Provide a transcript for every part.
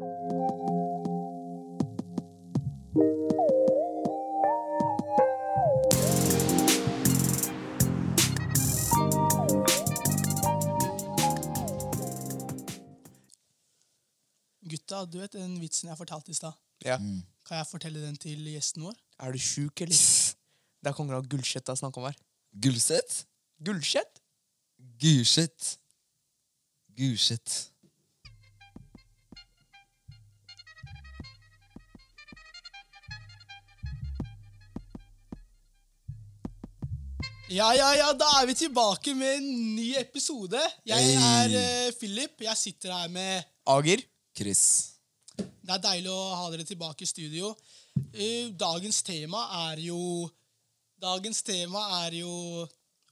Gutta, du vet den vitsen jeg fortalte i stad? Ja. Kan jeg fortelle den til gjesten vår? Er du sjuk, eller? Det er kongen av Gullkjett det er snakk om her. Gulset? Gullkjett? Gulset. Gulset. Ja, ja, ja, da er vi tilbake med en ny episode. Jeg Hey. er eh, Philip. Jeg sitter her med Ager? Chris. Det er deilig å ha dere tilbake i studio. Eh, dagens tema er jo Dagens tema er jo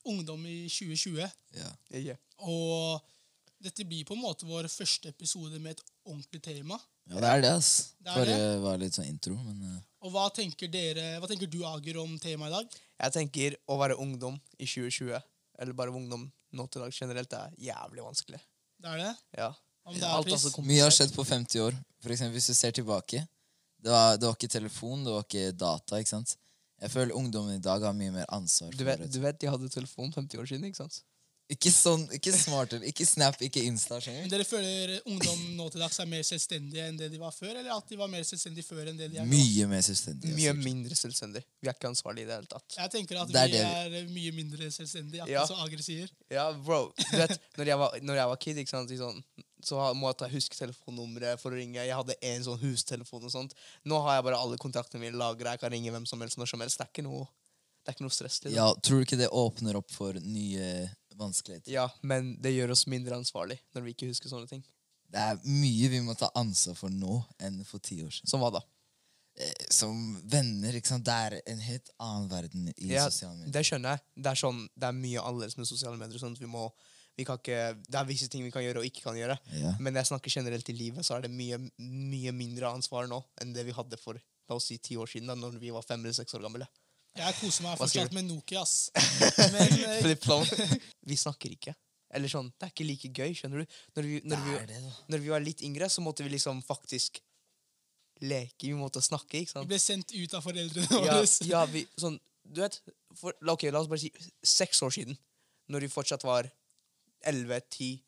ungdom i 2020. Ja. Og dette blir på en måte vår første episode med et ordentlig tema. ja, det er det, ass. Det er Forrige var litt sånn intro, men eh, Og hva tenker dere, hva tenker du, Ager, om temaet i dag? Jeg tenker å være ungdom i 2020, eller bare ungdom nå til dag generelt, det er jævlig vanskelig. Det er det? Ja. Det er Alt altså, mye har skjedd på 50 år. For eksempel, hvis du ser tilbake. Det var, det var ikke telefon, det var ikke data. ikke sant? Jeg føler ungdommen i dag har mye mer ansvar. Du vet, du vet de hadde telefon 50 år siden, ikke sant? Ikke sånn, ikke smartere, ikke Snap, ikke Insta. Skjønner du? dere føler ungdom nå til dags er mer selvstendige enn det de var før? Eller at de var mer selvstendige før enn det de er nå? Mye mer selvstendig. Mye altså. mindre selvstendig. Vi er ikke ansvarlige i det hele tatt. Jeg tenker at Det er vi det er mye mindre selvstendige, akkurat Ja. som Agri sier. Ja, bro. Du vet, når jeg var, når jeg var kid, ikke sant, sånn, så må måtte jeg huske telefonnummeret for å ringe. Jeg hadde en sånn hustelefon og sånt. Nå har jeg bare alle kontaktene mine lagra. Jeg kan ringe hvem som helst når som helst. Det er ikke noe, det er ikke noe stress det. Ja, Tror du ikke det åpner opp for nye vanskeligheter? Ja, men det gjør oss mindre ansvarlig når vi ikke husker sånne ting. Det er mye vi må ta ansvar for nå enn for ti år siden. Som hva da? Eh, Som venner, ikke sant? Det er en helt annen verden i Ja, sosiale medier. det skjønner jeg. Det er, sånn, det er mye annerledes med sosiale medier. Sånn at vi må, vi kan ikke, det er visse ting vi kan gjøre og ikke kan gjøre. Ja. Men jeg snakker generelt i livet, så er det mye, mye mindre ansvar nå enn det vi hadde for la oss si, ti år siden, da når vi var fem eller seks år gamle. Jeg koser meg fortsatt med Nokia, ass. Men eh, vi snakker ikke. Eller sånn, Det er ikke like gøy, skjønner du. Når vi, når, vi, det, når vi var litt yngre, så måtte vi liksom faktisk leke. Vi måtte snakke, ikke sant? vi ble sendt ut av foreldrene Ja, våre. ja vi, sånn, du vet, for, ok, La oss bare si seks år siden, når vi fortsatt var 11-10,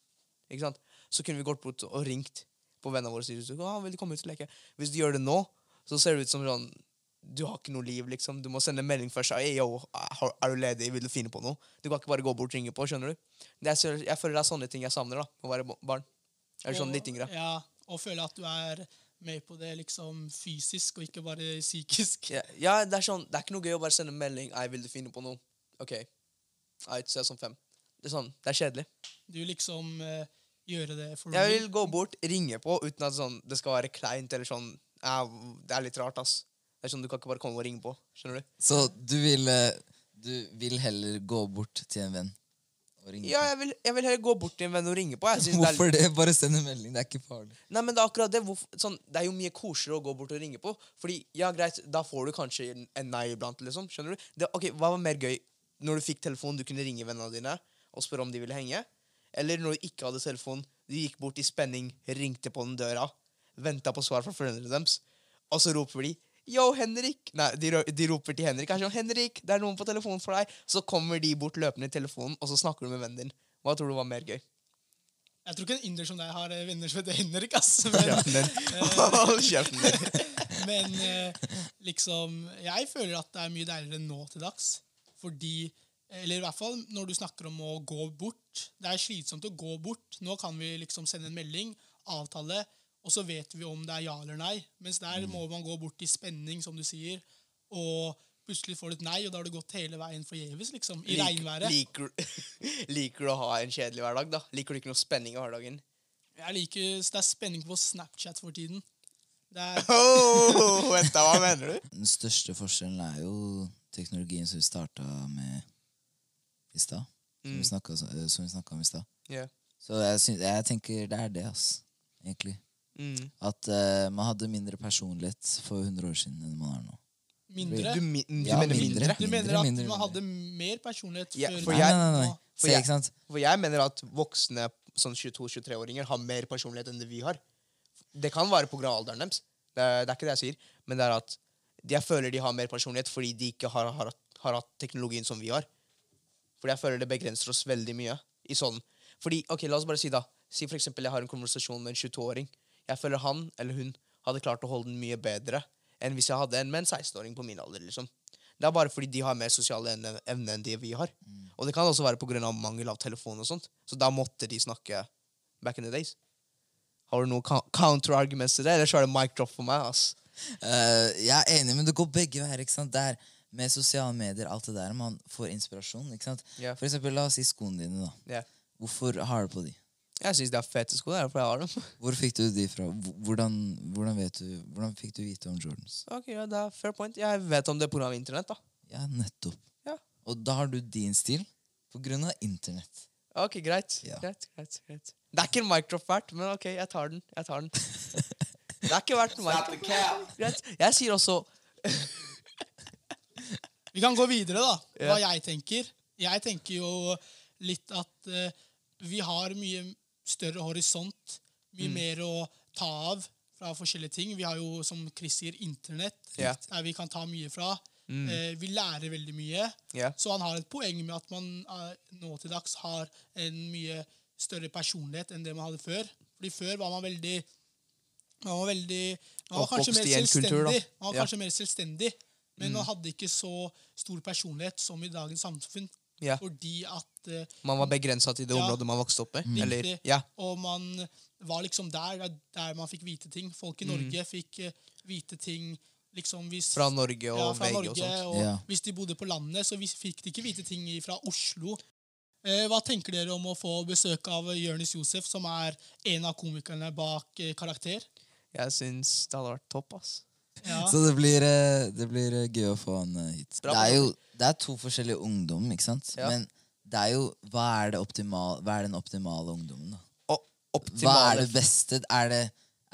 ikke sant? så kunne vi gått bort og ringt på vennene våre og sagt ah, vil du komme ut og leke. Hvis du gjør det nå, så ser det ut som sånn du har ikke noe liv, liksom. Du må sende en melding først. Hey, yo, er du ledig? Vil du finne på noe? Du kan ikke bare gå bort og ringe på. skjønner du? Det er, jeg føler det er sånne ting jeg savner da, å være barn. Eller sånn litt yngre. Ja, og føle at du er med på det liksom fysisk, og ikke bare psykisk. Ja, ja, det er sånn, det er ikke noe gøy å bare sende en melding. Ei, vil du finne på noe? Ok. Eit, ses sånn fem. Det er sånn, det er kjedelig. Du liksom uh, gjøre det for Jeg vil gå bort, ringe på, uten at sånn, det skal være kleint eller sånn ja, Det er litt rart, ass. Det er sånn, Du kan ikke bare komme og ringe på. Skjønner du? Så du vil, eh, du vil heller gå bort til en venn og ringe? Ja, jeg vil, jeg vil heller gå bort til en venn og ringe på. Jeg synes det er, Hvorfor det? Bare send en melding. Det er ikke farlig. Nei, men Det er akkurat det. Hvorfor, sånn, det er jo mye koseligere å gå bort og ringe på. Fordi, ja, greit, Da får du kanskje en, en nei iblant. liksom, skjønner du? Det, ok, Hva var mer gøy? Når du fikk telefon, du kunne ringe vennene dine og spørre om de ville henge? Eller når du ikke hadde telefon, du gikk bort i spenning, ringte på den døra, venta på svar fra foreldrene deres, og så roper de Yo, Henrik! Nei, de, de roper til Henrik. Kanskje, Henrik, det er noen på telefonen for deg. Så kommer de bort løpende i telefonen, og så snakker du med vennen din. Hva tror du var mer gøy? Jeg tror ikke en inder som deg har eh, venner som heter Henrik, ass. Men, men eh, liksom Jeg føler at det er mye deiligere nå til dags. Fordi Eller i hvert fall når du snakker om å gå bort. Det er slitsomt å gå bort. Nå kan vi liksom sende en melding, avtale, og så vet vi om det er ja eller nei. Mens der må man gå bort i spenning, som du sier, og plutselig får du et nei, og da har du gått hele veien forgjeves, liksom. I Lik- regnværet. Liker, liker du å ha en kjedelig hverdag, da? Liker du ikke noe spenning i hverdagen? Jeg liker, så Det er spenning på Snapchat for tiden. Det er, Oh, vent da, hva mener du? Den største forskjellen er jo teknologien som vi starta med i stad. Som vi snakka eh, som vi snakket om i stad. Yeah. Så jeg, synes, jeg tenker det er det, ass. Egentlig. Mm. At uh, man hadde mindre personlighet for 100 år siden enn man har nå. mindre. Du, mi- du Ja, mener mindre. mindre? Du mener at mindre, man hadde mer personlighet Ja, før for Nei, jeg- nei, nei. nå? Se, jeg-? For jeg mener at voksne sånn 22-23-åringer har mer personlighet enn det vi har. Det kan være pga. alderen deres. Det er, det er ikke det jeg sier. Men det er at jeg føler de har mer personlighet fordi de ikke har, har, har hatt teknologien som vi har. Fordi jeg føler det begrenser oss veldig mye. i sånn. Fordi, ok, La oss bare si da Si for eksempel jeg har en konversasjon med en 22-åring. Jeg føler han eller hun hadde klart å holde den mye bedre enn hvis jeg hadde en med en 16-åring på min alder. liksom. Det er bare fordi de har mer sosiale evne evne enn de vi har. Og det kan også være pga. mangel av telefon og sånt. Så da måtte de snakke back in the days. Har du noen co- counter-arguments til det, eller så er det mic drop for meg? ass. Uh, jeg er enig, men det går begge veier. ikke sant? Det er med sosiale medier, alt det der, man får inspirasjon. ikke sant? Yeah. For eksempel, la oss si skoene dine. da. Yeah. Hvorfor har du på de? Jeg syns det er fete sko. Det er derfor jeg har dem. Hvor fikk du de fra? Hvordan, hvordan, vet du, hvordan fikk du vite om Jordans? ok, ja, det er fair point. Jeg vet om det pga. internett. da. Ja, nettopp. Ja. Og da har du din stil av internett. Ok, greit. Ja. greit, greit, greit. Det er ikke en mic drop verdt, men ok, jeg tar den. Jeg tar den. det er ikke verdt en mic drop. Greit. Jeg sier også Vi kan gå videre, da. Hva Ja. jeg tenker. Jeg tenker jo litt at uh, vi har mye større horisont. Mye Mm. mer å ta av fra forskjellige ting. Vi har jo, som Chris sier, internett, yeah. der vi kan ta mye fra. Eh, vi lærer veldig mye. Yeah. Så han har et poeng med at man eh, nå til dags har en mye større personlighet enn det man hadde før. Fordi før var man veldig Man var veldig Man var kanskje mer selvstendig. Man var Mm. kanskje mer selvstendig men man hadde ikke så stor personlighet som i dagens samfunn. Ja. Fordi at eh, Man var begrensa til det Ja. området man vokste opp i. Eller, ja. Og man var liksom der, der- der man fikk vite ting. Folk i Norge fikk eh, vite ting liksom hvis Mm. Fra Norge og ja, fra VG Norge, og sånt. og yeah. Hvis de bodde på landet, så fikk de ikke vite ting fra Oslo. Eh, hva tenker dere om å få besøk av Jonis Josef, som er en av komikerne bak eh, Karakter? Jeg syns det hadde vært topp. ass. Ja. Så det blir, eh, det blir eh, gøy å få han eh, hit. Det er jo det er to forskjellige ungdom, ikke sant? Ja. Men det er jo Hva er, det optimal, hva er den optimale ungdommen, da? Hva er det beste? Er det,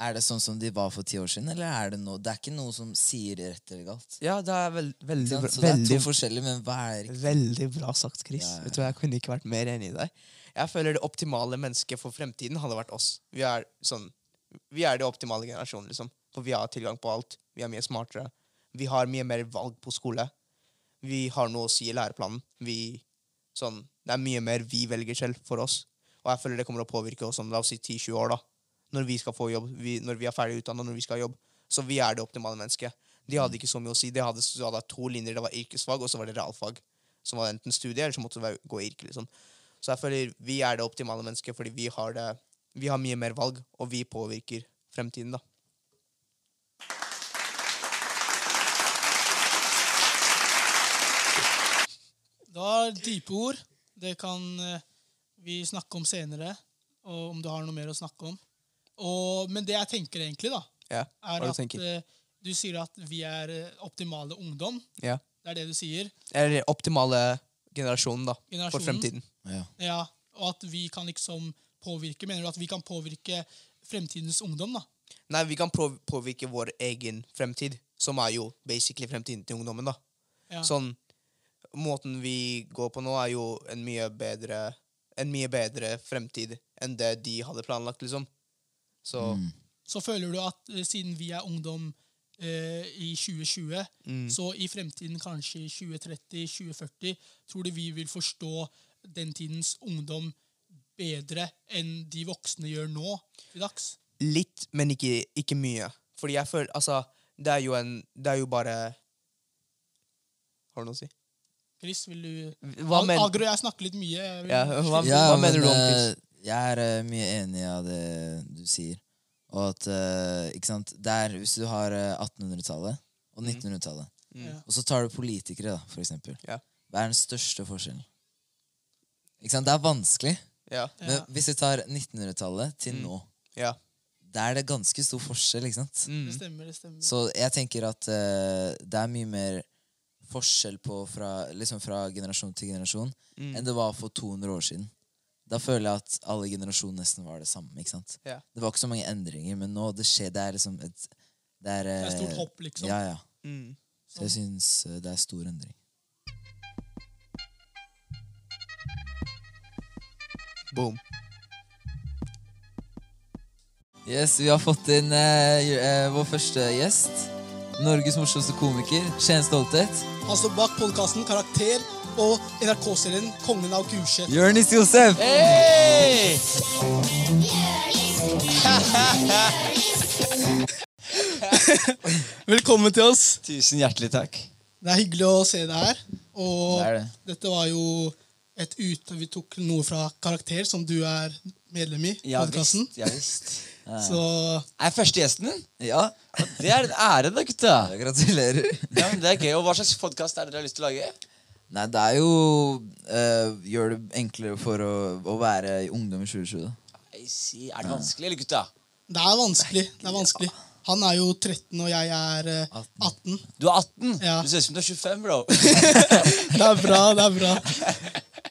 er det sånn som de var for ti år siden, eller er det noe Det er ikke noe som sier rett eller galt. Ja, det er veld, veldig, bra- Så det er to forskjellige, men hva er riktig? veldig bra sagt, Chris. Ja, jeg, Jeg kunne ikke vært mer enig i deg. Jeg føler det optimale mennesket for fremtiden hadde vært oss. Vi er sånn Vi er det optimale generasjonen, liksom. For vi har tilgang på alt. Vi er mye smartere. Vi har mye mer valg på skole. Vi har noe å si i læreplanen. Vi sånn Det er mye mer vi velger selv for oss. Og jeg føler det kommer å påvirke oss om la oss si 10-20 år, da. Når vi skal få jobb, vi, når vi er ferdig utdanna, når vi skal ha jobb. Så vi er det optimale mennesket. De hadde ikke så mye å si. De hadde, de hadde to linjer. Det var yrkesfag, og så var det realfag. Som var enten studie, eller så måtte du gå i yrke, liksom. Så jeg føler vi er det optimale mennesket, fordi vi har, det, vi har mye mer valg, og vi påvirker fremtiden, da. Var dype ord. Det kan eh, vi snakke om senere, og om du har noe mer å snakke om. Og, men det jeg tenker egentlig, da, Ja, er du at tenker? eh, du sier at vi er eh, optimale ungdom. Ja. Det er det du sier. Eller optimale generasjonen, da. For fremtiden. Ja. Ja, og at vi kan liksom påvirke Mener du at vi kan påvirke fremtidens ungdom, da? Nei, vi kan påvirke vår egen fremtid, som er jo basically fremtiden til ungdommen, da. Ja. Sånn, måten vi går på nå, er jo en mye bedre En mye bedre fremtid enn det de hadde planlagt, liksom. Så Mm. Så føler du at eh, siden vi er ungdom eh, i 2020, Mm. så i fremtiden, kanskje i 2030-2040, tror du vi vil forstå den tidens ungdom bedre enn de voksne gjør nå til dags? litt, men ikke, ikke mye. Fordi jeg føler Altså, det er jo en Det er jo bare Har du noe å si? Chris, vil du Hva, men, Agro, jeg snakker litt mye. Vil- ja, hva, Ja, hva mener men, du om eh, Chris? Jeg er eh, mye enig av det du sier. Og at eh, ikke sant? Det er, Hvis du har eh, 1800-tallet og 1900-tallet, Ja. og så tar du politikere, da, for eksempel. Ja. Hva er den største forskjellen? Ikke sant? Det er vanskelig. Ja. Men hvis du tar 1900-tallet til nå, ja. da er det ganske stor forskjell. ikke sant? Det Mm. stemmer, det stemmer. Så jeg tenker at uh, det er mye mer forskjell på fra, liksom fra generasjon til generasjon Mm. enn det var for 200 år siden. Da føler jeg at alle generasjoner nesten var det samme. ikke sant? Ja. Det var ikke så mange endringer, men nå det skjer, det er liksom et Det er, Det er eh, stort hopp, liksom. Ja, ja. Mm. Så jeg syns eh, det er stor endring. Boom. Yes, vi har fått inn eh, eh, vår første gjest. Norges morsomste komiker, Skien Stolthet. Han står bak podkasten Karakter og NRK-serien Kongen av Gulset. Jonis Josef! Hey! Velkommen til oss. Tusen hjertelig takk. Det er hyggelig å se deg her. Og Det det. dette var jo et ut... Vi tok noe fra Karakter, som du er medlem i. Ja podcasten. visst. Ja, visst. Så Er første gjesten din? Ja, Det er en ære, da, gutta. gratulerer. Ja, men det er gøy. Og Hva slags podkast er det dere har lyst til å lage? Nei, det er jo eh, Gjør det enklere for å, å være i ungdom i 2020. da. I see. Er det vanskelig, eller, gutta? det er vanskelig. Det er vanskelig. Han er jo 13, og jeg er eh, 18. Du er 18. Ja. Du ser ut som du er 25, bro. Det er bra, det er bra.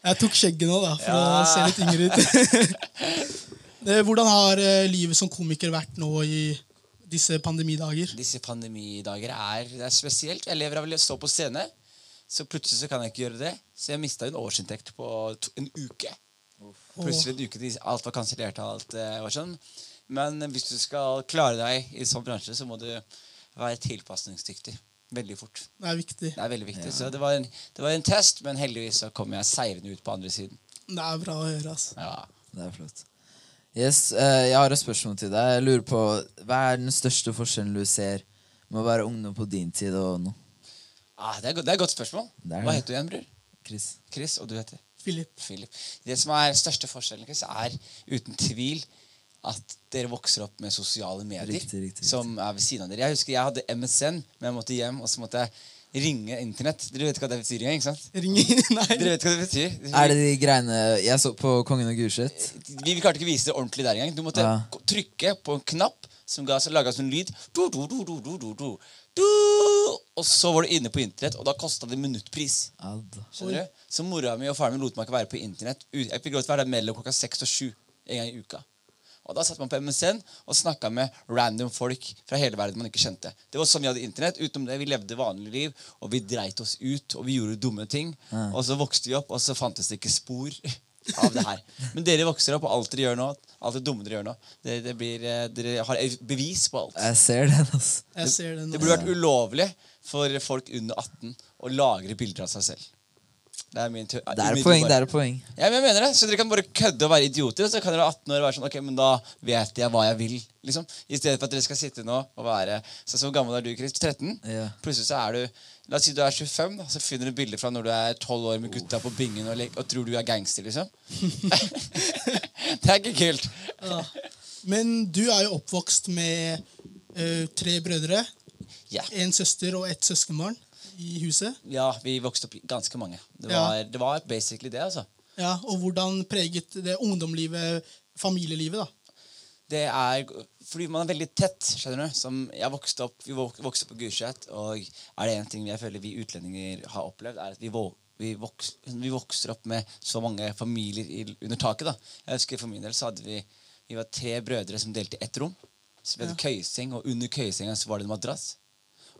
Jeg tok skjegget nå, da, for Ja. å se litt yngre ut. Hvordan har eh, livet som komiker vært nå i disse pandemidager? Disse pandemidager er, det er spesielt. Jeg lever av å stå på scene. Så plutselig så kan jeg ikke gjøre det. Så jeg mista en årsinntekt på to, en uke. Plutselig en uke til alt var kansellert. alt eh, var sånn. Men hvis du skal klare deg i sånn bransje, så må du være tilpasningsdyktig. Veldig fort. Det er viktig. Det er veldig viktig. Så det var, en, det var en test, men heldigvis så kom jeg seirende ut på andre siden. Det er bra å høre. altså. Ja. Det er flott. Yes, uh, Jeg har et spørsmål til deg. Jeg lurer på, Hva er den største forskjellen du ser med å være ungdom på din tid og nå? Ah, det, er, det er et godt spørsmål. Det er Hva heter du igjen, bror? Chris? Chris, og du heter? Philip. Philip. Det som er største forskjellen, Chris, er uten tvil at dere vokser opp med sosiale medier Riktig, riktig, riktig. som er ved siden av dere. Jeg husker jeg hadde MSN, men jeg måtte hjem og så måtte jeg ringe Internett. Dere vet ikke hva det betyr ikke sant? Ringe, Nei. Dere vet hva det betyr? Er det de greiene Jeg så på Kongen og Gulset? Vi, vi klarte ikke å vise det ordentlig der engang. Du måtte Ja. trykke på en knapp som ga, så laga sånn lyd. Du, du, du, du, du, du, du. Du. Og så var du inne på internett, og da kosta det minuttpris. Skjønner du? Så mora mi og faren min lot meg ikke være på internett. Jeg fikk lov til å være der mellom klokka seks og sju en gang i uka. Og Da satt man på MSN og snakka med random folk fra hele verden man ikke kjente. Det var sånn vi hadde internett. Utenom det, Vi levde vanlig liv, og vi dreit oss ut, og vi gjorde dumme ting. Og så vokste vi opp, og så fantes det ikke spor av det her. Men dere vokser opp, og alt dere gjør nå, alt det dumme dere gjør nå, det, det blir, eh, dere har bevis på alt. Jeg ser den, altså. Jeg ser det Det burde vært ulovlig for folk under 18 å lagre bilder av seg selv. Det er min tø- Det er poeng. det er poeng Ja, men jeg mener det. Så dere kan bare kødde og være idioter, og så kan dere være 18 år og være sånn Ok, men da vet jeg hva jeg vil. liksom I stedet for at dere skal sitte nå og være Så Hvor gammel er du, Chris? 13? Ja. Plutselig så er du La oss si du er 25, da, så finner du bilder fra når du er 12 år med gutta på bingen og, og tror du er gangster, liksom. det er ikke kult. Ja. Men du er jo oppvokst med ø, tre brødre, Ja. en søster og ett søskenbarn i huset. ja, vi vokste opp ganske mange. Det Ja. var, det var basically det, altså. Ja, Og hvordan preget det ungdomslivet familielivet? da? Det er fordi man er veldig tett. skjønner du? Som jeg vokste opp, Vi vok- vokste opp på Gulset, og er det én ting jeg føler vi utlendinger har opplevd, er at vi, våger vi, voks, vi vokser opp med så mange familier i, under taket. da. Jeg husker For min del så hadde vi vi var tre brødre som delte ett rom. Så Vi hadde køyeseng, og under køyesenga så var det en madrass.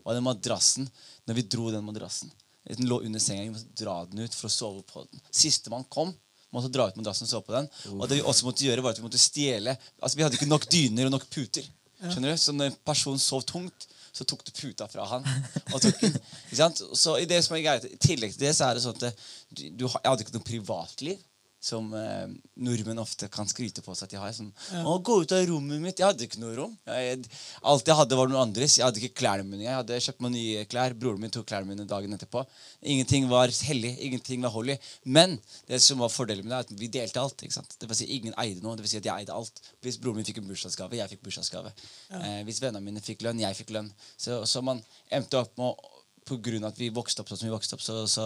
Og den madrassen, når vi dro den madrassen Den lå under senga, vi måtte dra den ut for å sove på den. Sistemann kom, måtte dra ut madrassen og sove på den. Og det vi også måtte gjøre, var at vi måtte stjele Altså Vi hadde ikke nok dyner og nok puter. Skjønner du? Så når en person sov tungt, så tok du puta fra han. og tok den. Ikke sant? Så i det som er greit, i tillegg til det, så er det sånn at du, du, jeg hadde ikke noe privatliv. Som eh, nordmenn ofte kan skryte på seg at de har. Sånn, å, 'Gå ut av rommet mitt.' Jeg hadde ikke noe rom. Jeg, alt jeg hadde, var noen andres. Jeg hadde ikke klærne mine. Jeg hadde kjøpt meg nye klær. Broren min tok klærne mine dagen etterpå. Ingenting var hellig. Ingenting var holy. Men det som var fordelen med det, er at vi delte alt. ikke sant? Det vil si Ingen eide noe. Det vil si at jeg eide alt. Hvis broren min fikk en bursdagsgave, jeg fikk bursdagsgave. Eh, hvis vennene mine fikk lønn, jeg fikk lønn. Så, så man endte opp med å grunn av at vi vokste opp sånn som vi vokste opp, så, så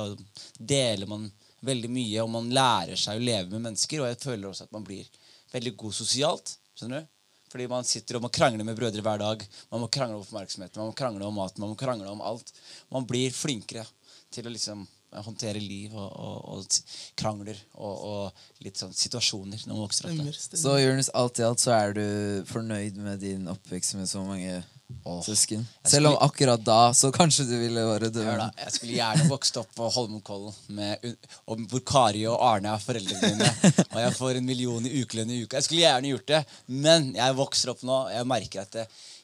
deler man veldig mye, og man lærer seg å leve med mennesker. Og jeg føler også at man blir veldig god sosialt. skjønner du? Fordi man sitter og må krangle med brødre hver dag. Man må krangle om oppmerksomheten, man må krangle om maten, man må krangle om alt. Man blir flinkere til å liksom håndtere liv og, og, og krangler og, og litt sånn situasjoner når man vokser opp. Så Jonis, alt i alt så er du fornøyd med din oppvekst med så mange Åh. søsken? Selv om akkurat da så kanskje du ville være død. Jeg skulle gjerne vokst opp på Holmenkollen hvor Kari og Arne er foreldrene mine. Og jeg får en million i ukelønn i uka. Jeg skulle gjerne gjort det, men jeg vokser opp nå. Jeg merker at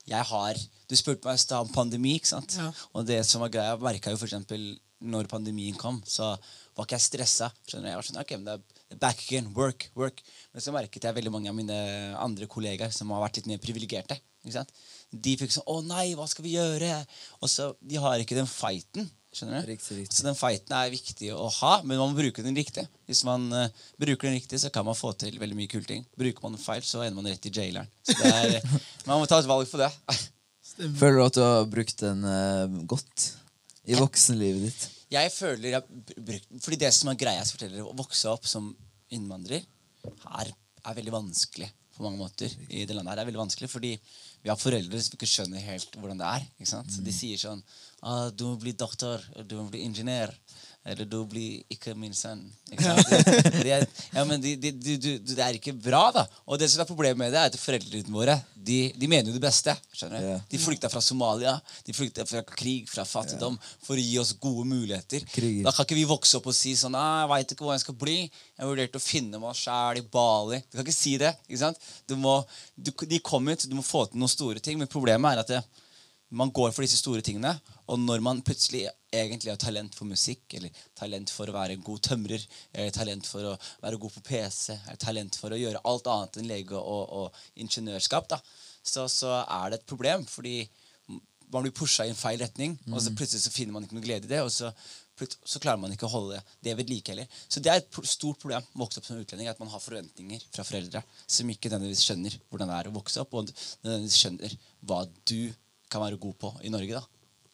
jeg har Du spurte meg i stad om pandemi. ikke sant? Ja. Og det som var greia, jeg merka jo for eksempel når pandemien kom, så var ikke jeg stressa. Skjønner? Jeg var sånn, ok, men det er back again, work, work. Men så merket jeg veldig mange av mine andre kollegaer som har vært litt mer privilegerte. ikke sant? De fikk sånn 'Å nei, hva skal vi gjøre?' Og så, De har ikke den fighten. Skjønner du? Riktig, riktig. Så den fighten er viktig å ha, men man må bruke den riktig. Hvis man uh, bruker den riktig, så kan man få til veldig mye kule ting. Bruker man den feil, så ender man rett i jaileren. Så det er, man må ta et valg på det. Stemmer. Føler du at du har brukt den uh, godt i voksenlivet ditt? Jeg føler jeg br- brukt Fordi det som er greia jeg forteller, å vokse opp som innvandrer er, er veldig vanskelig på mange måter i det landet her. Det er veldig vanskelig fordi vi har foreldre som ikke skjønner helt hvordan det er. ikke sant? Så de sier sånn ah, 'Du må bli doktor. Du må bli ingeniør.' Eller 'du blir ikke min sønn'. Ikke? Det, det, ja, men de, de, de, de, det er ikke bra, da. Og det som er problemet med det, er at foreldrene våre de, de mener jo det beste. skjønner du? Yeah. De flykta fra Somalia, de flykta fra krig, fra fattigdom, for å gi oss gode muligheter. Kriger. Da kan ikke vi vokse opp og si sånn «Ah, 'Jeg veit ikke hvor jeg skal bli. Jeg vurderte å finne meg sjæl i Bali.' Du kan ikke si det. ikke sant? Du må, du, de kom ut, du må få til noen store ting. Men problemet er at det, man går for disse store tingene, og når man plutselig egentlig har talent for musikk, eller talent for å være en god tømrer, eller talent for å være god på PC, eller talent for å gjøre alt annet enn lege og, og ingeniørskap, da, så, så er det et problem. fordi man blir pusha i en feil retning, og så plutselig så finner man ikke noe glede i det. og så, så klarer man ikke å holde det ved like heller. Så det er et stort problem å vokse opp som utlending, at man har forventninger fra foreldre som ikke nødvendigvis skjønner hvordan det er å vokse opp, og nødvendigvis skjønner hva du kan være god på i Norge. da.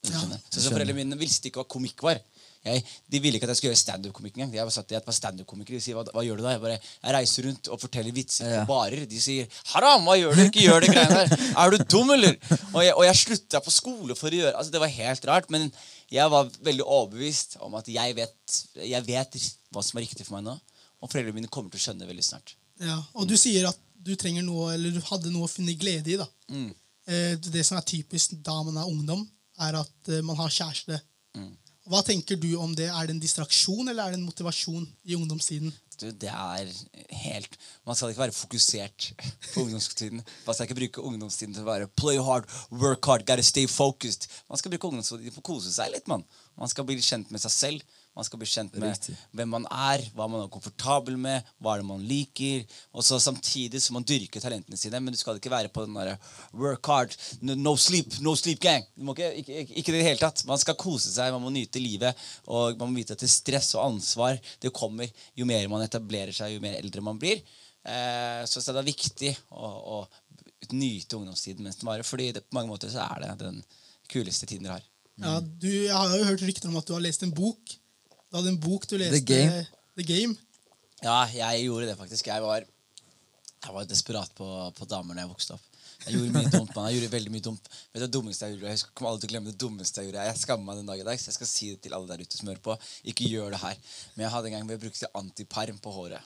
Ja. Så, Foreldrene mine visste ikke hva komikk var. Jeg, de ville ikke at jeg skulle gjøre standup-komikk engang. Jeg var satt, et par standup-komiker. De sier hva, hva gjør du da? Jeg bare, jeg reiser rundt og forteller vitser Ja. på barer. De sier 'haram, hva gjør du? Ikke gjør det greiene der'. Er du dum, eller? Og jeg, og jeg slutta på skole for å gjøre altså Det var helt rart. Men jeg var veldig overbevist om at jeg vet, jeg vet hva som er riktig for meg nå. Og foreldrene mine kommer til å skjønne det veldig snart. Ja, og du sier at du trenger noe, eller du hadde noe å finne glede i. da. Mm. Eh, Det som er typisk da man er ungdom, er at eh, man har kjæreste. Mm. Hva tenker du om det? Er det en distraksjon eller er det en motivasjon i ungdomstiden? Du, det er helt Man skal ikke være fokusert på ungdomstiden. Man skal ikke bruke ungdomstiden til å være play hard, work hard, gotta stay focused. Man skal bruke ungdomstiden til å kose seg litt. Man Man skal bli kjent med seg selv. Man skal bli kjent med Riktig. hvem man er, hva man er komfortabel med, hva er det man liker. Og så samtidig som man dyrker talentene sine. Men du skal ikke være på den derre work hard, no, sleep, no sleep gang. Du må ikke, ikke, ikke, ikke i det hele tatt. Man skal kose seg, man må nyte livet. Og man må vite at det stress og ansvar det kommer jo mer man etablerer seg, jo mer eldre man blir. Eh, så, så det er viktig å, å nyte ungdomstiden mens den varer. Fordi det, på mange måter så er det den kuleste tiden dere har. Ja, du, jeg har jo hørt rykter om at du har lest en bok. Du hadde en bok du leste The Game. The Game. Ja, jeg gjorde det faktisk. Jeg var, jeg var desperat på, på damer da jeg vokste opp. Jeg gjorde mye dumt, man. Jeg gjorde veldig mye dumt. Vet du det dummeste jeg gjorde? Jeg kommer aldri til å glemme det dummeste jeg gjorde. Jeg skammer meg den dag i dag, så jeg skal si det til alle der ute som hører på. Ikke gjør det her. Men jeg hadde en gang hvor jeg brukte antiparm på håret.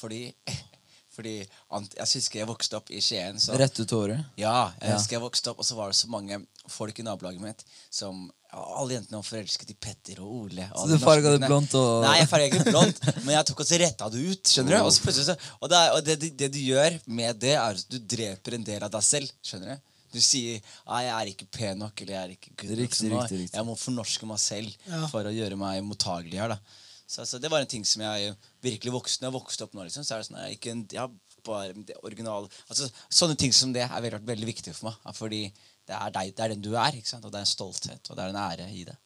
Fordi, fordi Jeg husker jeg vokste opp i Skien. Så, Rett ut håret? ja, jeg Ja. husker jeg vokste opp, og så var det så mange folk i nabolaget mitt som Alle jentene var forelsket i Petter og Ole. og Så du farga det blondt og Nei, jeg farga ikke blondt, men jeg tok og retta det ut. skjønner du? Og, så så, og, det, og det, det, det du gjør med det, er at du dreper en del av deg selv. skjønner du? Du sier «Nei, 'jeg er ikke pen nok', eller 'jeg er ikke good nok'. Riktig, så nå- riktig, riktig. Jeg må fornorske meg selv Ja. for å gjøre meg mottagelig her. da. Så, så det var en ting som jeg virkelig vokste Når jeg vokste opp nå, liksom, så er det sånn jeg, ikke en, ja, bare det originale altså, Sånne ting som det er veldig, veldig viktig for meg. Fordi det er, deg, det er den du er, ikke sant? og det er en stolthet og det er en ære i det.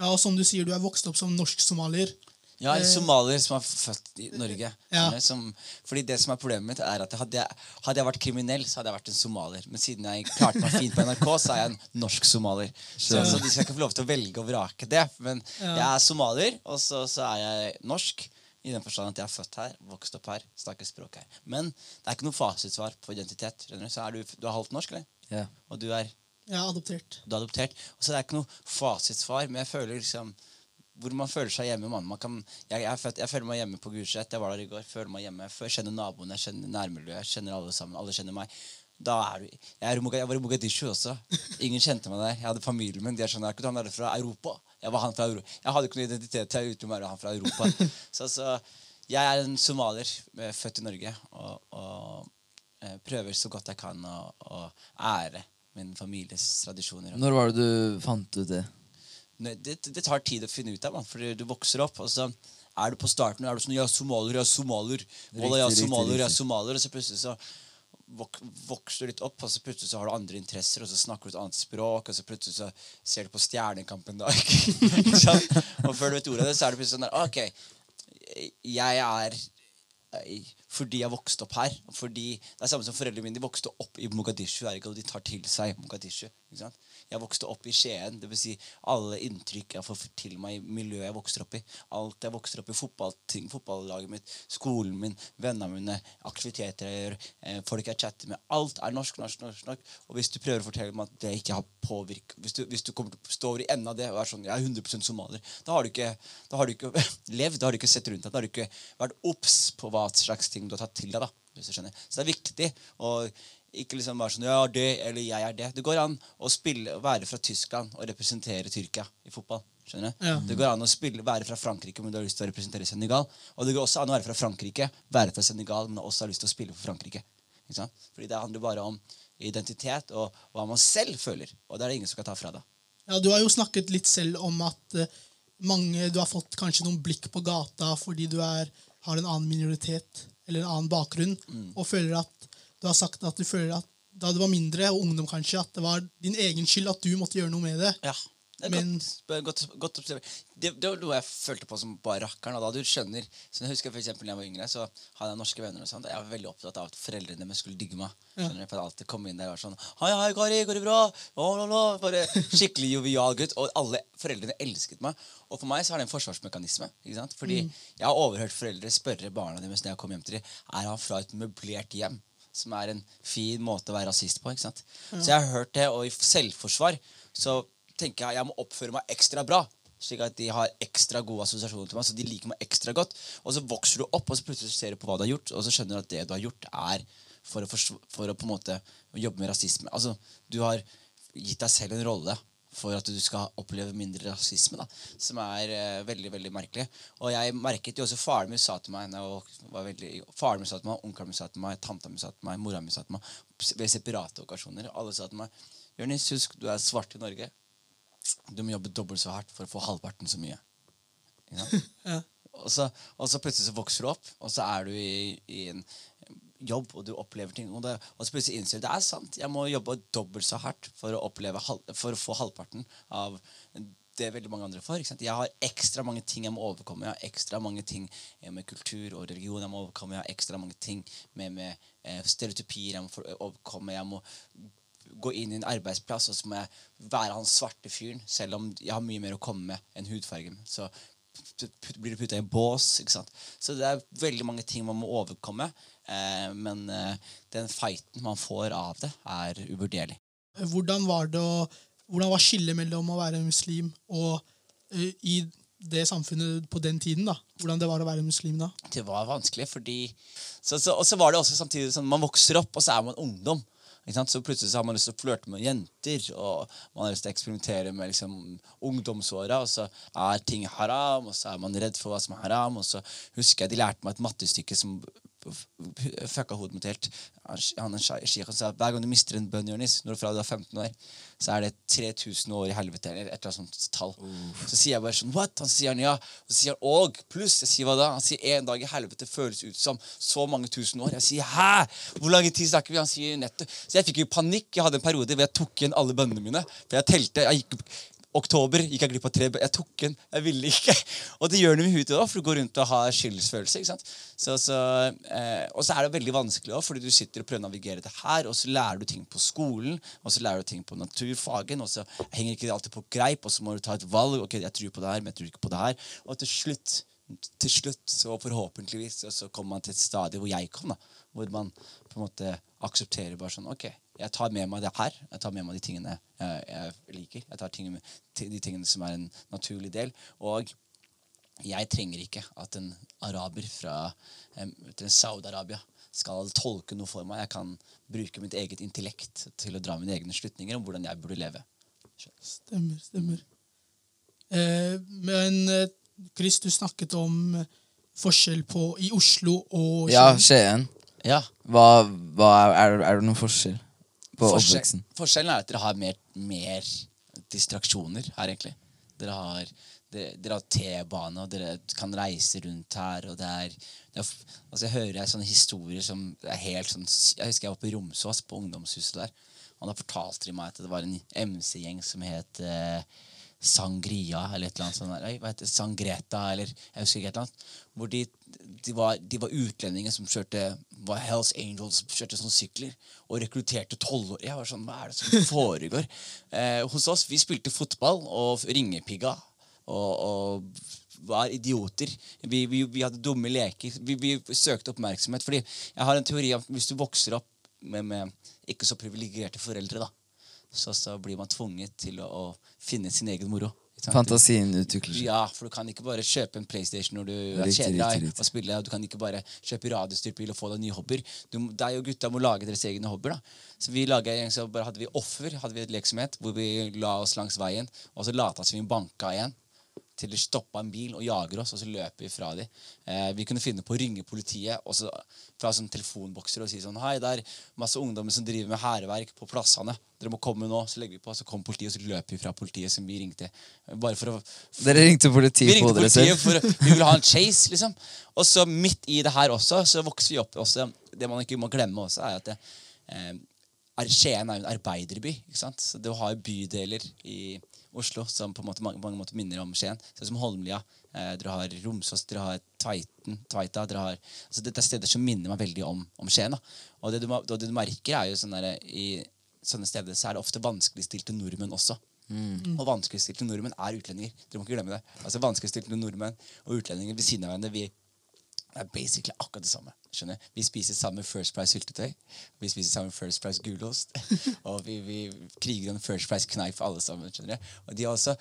Ja, og som du sier, du er vokst opp som norsk-somalier. Ja, en Eh, somalier som er født i Norge. Ja. Som, fordi det som er Problemet mitt, er at hadde jeg, hadde jeg vært kriminell, så hadde jeg vært en somalier. Men siden jeg klarte meg fint på NRK, så er jeg en norsk somalier. Så, så de skal ikke få lov til å velge og vrake det. Men Ja. jeg er somalier, og så, så er jeg norsk. I den forstand at jeg er født her, vokst opp her, snakker språk her. Men det er ikke noe fasitsvar på identitet. du? Så er du, du er halvt norsk, eller? Ja. Og du er Jeg er adoptert. du er adoptert. Og så det er ikke noe fasitsvar, men jeg føler liksom hvor man føler seg hjemme. Man. Man kan, jeg, jeg, føler, jeg føler meg hjemme på Gulset. Jeg var der i går. føler meg hjemme. Jeg kjenner naboene, jeg kjenner nærmiljøet, jeg kjenner alle sammen. Alle kjenner meg. Da er du, jeg, var i Mogadishu også. Ingen kjente meg der. Jeg hadde familien min. De er sånn, er ikke han der fra Europa? Jeg var han fra Europa. Jeg hadde ikke noen identitet til utenom å være han fra Europa. så, så jeg er en somalier, eh, født i Norge, og, og eh, prøver så godt jeg kan å, å ære min families tradisjoner. Når var det du fant ut det? Det, det tar tid å finne ut av, for du vokser opp, og så er du på starten er du sånn Ja, somalier, ja, somalier. Ja, Riktig, riktig, somalier, ja, somalier. Og så plutselig så vok vokser litt opp, og så plutselig så har du andre interesser, og så snakker du et annet språk, og så plutselig så ser du på Stjernekamp en dag. Og før du vet ordet av det, så er det plutselig sånn der OK, jeg er eh, fordi jeg vokste opp her. Fordi Det er samme som foreldrene mine. De vokste opp i Mogadishu. Og de tar til seg Mogadishu. Ikke sant? Jeg vokste opp i Skien. Vil si alle inntrykk jeg får til meg i miljøet jeg vokser opp i. Alt jeg vokser opp i. Fotballting, fotballaget mitt, skolen min, vennene mine, aktiviteter jeg gjør, eh, folk jeg chatter med. Alt er norsk, norsk, norsk. norsk. Og hvis du prøver å fortelle meg at det ikke har påvirket Hvis hvis du kommer til å stå over i enden av det og er sånn Jeg er 100 somalier. Da har du ikke, da har du ikke levd. Da har du ikke sett rundt deg. Da har du ikke vært obs på hva slags ting du har tatt til deg. da hvis du skjønner. Så det er viktig å ikke liksom bare sånn Ja, det, eller jeg er det. Det går an å spille, være fra Tyskland og representere Tyrkia i fotball. Skjønner du? Ja. Det går an å spille, være fra Frankrike, men du har lyst til å representere Senegal. Og det går også an å være fra Frankrike, være fra Senegal, men også har lyst til å spille for Frankrike. Ikke sant? Fordi det handler bare om identitet og hva man selv føler. Og det er det ingen som kan ta fra deg. Ja, Du har jo snakket litt selv om at eh, mange, du har fått kanskje noen blikk på gata fordi du er, har en annen minoritet eller en annen bakgrunn, og føler at du har sagt at du føler at da du var mindre, og ungdom kanskje, at det var din egen skyld at du måtte gjøre noe med det. Ja, det er Men- godt, godt, godt. Det, det var noe jeg følte på som bare rakkeren. Da du skjønner så Jeg husker for eksempel, når jeg var yngre, så hadde jeg norske venner. og sånt, og Jeg var veldig opptatt av at foreldrene mine skulle digge meg. Skjønner du? For jeg alltid kom inn der og var sånn Hei, hei, Kari, går det bra? Oh, la, la. Bare skikkelig jovial gutt. Og alle foreldrene elsket meg. Og for meg så er det en forsvarsmekanisme. ikke sant? Fordi jeg har overhørt foreldre spørre barna deres når jeg kom hjem til dem, er han fra et møblert hjem. Som er en fin måte å være rasist på. ikke sant? Så jeg har hørt det, og i selvforsvar så tenker jeg jeg må oppføre meg ekstra bra. Slik at de har ekstra gode assosiasjoner til meg, så de liker meg ekstra godt. Og så vokser du opp, og så plutselig ser du på hva du har gjort, og så skjønner du at det du har gjort, er for å, for å på en måte jobbe med rasisme. Altså, du har gitt deg selv en rolle for at du skal oppleve mindre rasisme, da, som er eh, veldig veldig merkelig. Og jeg merket jo også faren min sa til meg og var veldig, Faren min sa til meg, onkelen min sa til meg, tanta mi sa til meg, mora mi sa til meg ved separate okkasjoner. Alle sa til meg Jonis, husk, du er svart i Norge. Du må jobbe dobbelt så hardt for å få halvparten så mye. Ja? Ja. Og så, og så plutselig så vokser du opp, og så er du i, i en jobb, og du opplever ting. Og, det, og så plutselig innser du det er sant. Jeg må jobbe dobbelt så hardt for å, oppleve, for å få halvparten av det veldig mange andre får. Jeg har ekstra mange ting jeg må overkomme. Jeg har ekstra mange ting eh, med kultur og religion jeg må overkomme. Jeg har ekstra mange ting med, med eh, stereotypier jeg må overkomme. Jeg må gå inn i en arbeidsplass, og så må jeg være han svarte fyren, selv om jeg har mye mer å komme med enn hudfargen. Så blir du putta i en bås. ikke sant? Så det er veldig mange ting man må overkomme. Eh, men eh, den fighten man får av det, er uvurderlig. Hvordan var det å, hvordan var skillet mellom å være muslim og uh, i det samfunnet på den tiden? da? Hvordan det var å være muslim da? Det var vanskelig, fordi så, så, Og så var det også samtidig sånn man vokser opp, og så er man ungdom. Så plutselig så har man lyst til å flørte med jenter, og man har lyst til å eksperimentere med liksom, ungdomsåra, og så er ting haram, og så er man redd for hva som er haram. Og så husker jeg de lærte meg et mattestykke som fucka hodet mitt helt. Han en sheikhen sa hver gang du mister en bønn, Jonis, når fra du er 15 år, så er det 3000 år i helvete, eller et eller annet sånt tall. Så sier jeg bare sånn What? Han sier han ja. Og så sier han og pluss. Jeg sier hva da? Han sier en dag i helvete føles ut som så mange tusen år. Jeg sier hæ? Hvor lang tid snakker vi? Han sier nettopp. Så jeg fikk jo panikk. Jeg hadde en periode hvor jeg tok igjen alle bønnene mine. For jeg telte. jeg gikk Oktober gikk jeg glipp av tre Jeg tok den. Jeg ville ikke. Og det gjør noe med huet òg, for du går rundt og har skyldsfølelse. ikke sant? Så, så, eh, og så er det veldig vanskelig også, fordi du sitter og prøver å navigere det her, og så lærer du ting på skolen, og så lærer du ting på naturfagen, og så henger ikke det alltid på greip, og så må du ta et valg. ok, jeg tror på det her, men jeg tror ikke på det her. Og til slutt til slutt, så forhåpentligvis, så kommer man til et stadie hvor jeg kom, da. Hvor man på en måte aksepterer bare sånn Ok, jeg tar med meg det her. Jeg tar med meg de tingene jeg, jeg liker. Jeg tar tingene, de tingene som er en naturlig del. Og jeg trenger ikke at en araber fra Saudi-Arabia skal tolke noe for meg. Jeg kan bruke mitt eget intellekt til å dra mine egne slutninger om hvordan jeg burde leve. Stemmer, stemmer. Eh, men eh, Chris, du snakket om eh, forskjell på i Oslo og Ja, Skien. Skien. Ja, Hva, hva er, er, er det noen forskjell på Forskjell, oppveksten? forskjellen er at dere har mer, mer distraksjoner her, egentlig. Dere har, dere, dere har T-bane, og dere kan reise rundt her. og det er, det er altså Jeg hører jeg sånne historier som er helt sånn Jeg husker jeg var på Romsås, på ungdomshuset der. Og da fortalte de meg at det var en MC-gjeng som het eh, Sangria, eller et eller annet sånt. der. Hva heter? Sangreta, eller jeg husker ikke et eller annet. Hvor de, de, var, de var utlendinger som kjørte var Hells Angels, kjørte sånne sykler og rekrutterte tolvårige. Jeg var sånn, hva er det som foregår? Eh, hos oss, vi spilte fotball og ringepigga og, og var idioter. Vi, vi, vi hadde dumme leker. Vi, vi søkte oppmerksomhet. Fordi jeg har en teori om hvis du vokser opp med, med ikke så privilegerte foreldre, da, så, så blir man tvunget til å, å finne sin egen moro. Fantasien utvikler seg. Ja, for du kan ikke bare kjøpe en PlayStation når du er riktig. og spille. Du kan ikke bare kjøpe radiostyrt bil og få deg nye hobbyer. Du, deg og gutta må lage deres egne hobbyer. da. Så vi laget, så bare hadde vi offer, hadde vi et leksomhet, hvor vi la oss langs veien, og så lata som vi banka igjen. Til de stoppa en bil og jager oss, og så løper vi fra dem. Eh, vi kunne finne på å ringe politiet og så, fra sånne telefonbokser og si sånn Hei, det er masse ungdommer som driver med hærverk på plassene. Dere må komme nå. Så legger vi på, så kommer politiet, og så løper vi fra politiet som vi ringte. Bare for å Dere ringte vi politiet ringte på dere politiet selv? for vi ville ha en chase, liksom. Og så midt i det her også, så vokser vi opp også. Det man ikke må glemme også, er at det, eh, Skien er jo en arbeiderby. ikke sant? Så Du har bydeler i Oslo som på måte mange, mange måter minner om Skien. Sånn som Holmlia. Eh, dere har Romsås, dere har Tveiten, Tveita. Dere har, altså Dette er steder som minner meg veldig om, om Skien. da. Og det du, det du merker, er jo sånn der, i sånne steder så er det ofte vanskeligstilte nordmenn også. Og vanskeligstilte nordmenn er utlendinger. Dere må ikke glemme det. Altså Vanskeligstilte nordmenn og utlendinger ved siden av hverandre. Vi er basically akkurat det samme. skjønner? Vi spiser samme First Price syltetøy. Vi spiser samme First Price gulost. og vi, vi kriger om First Price knife alle sammen. skjønner? Og, de også,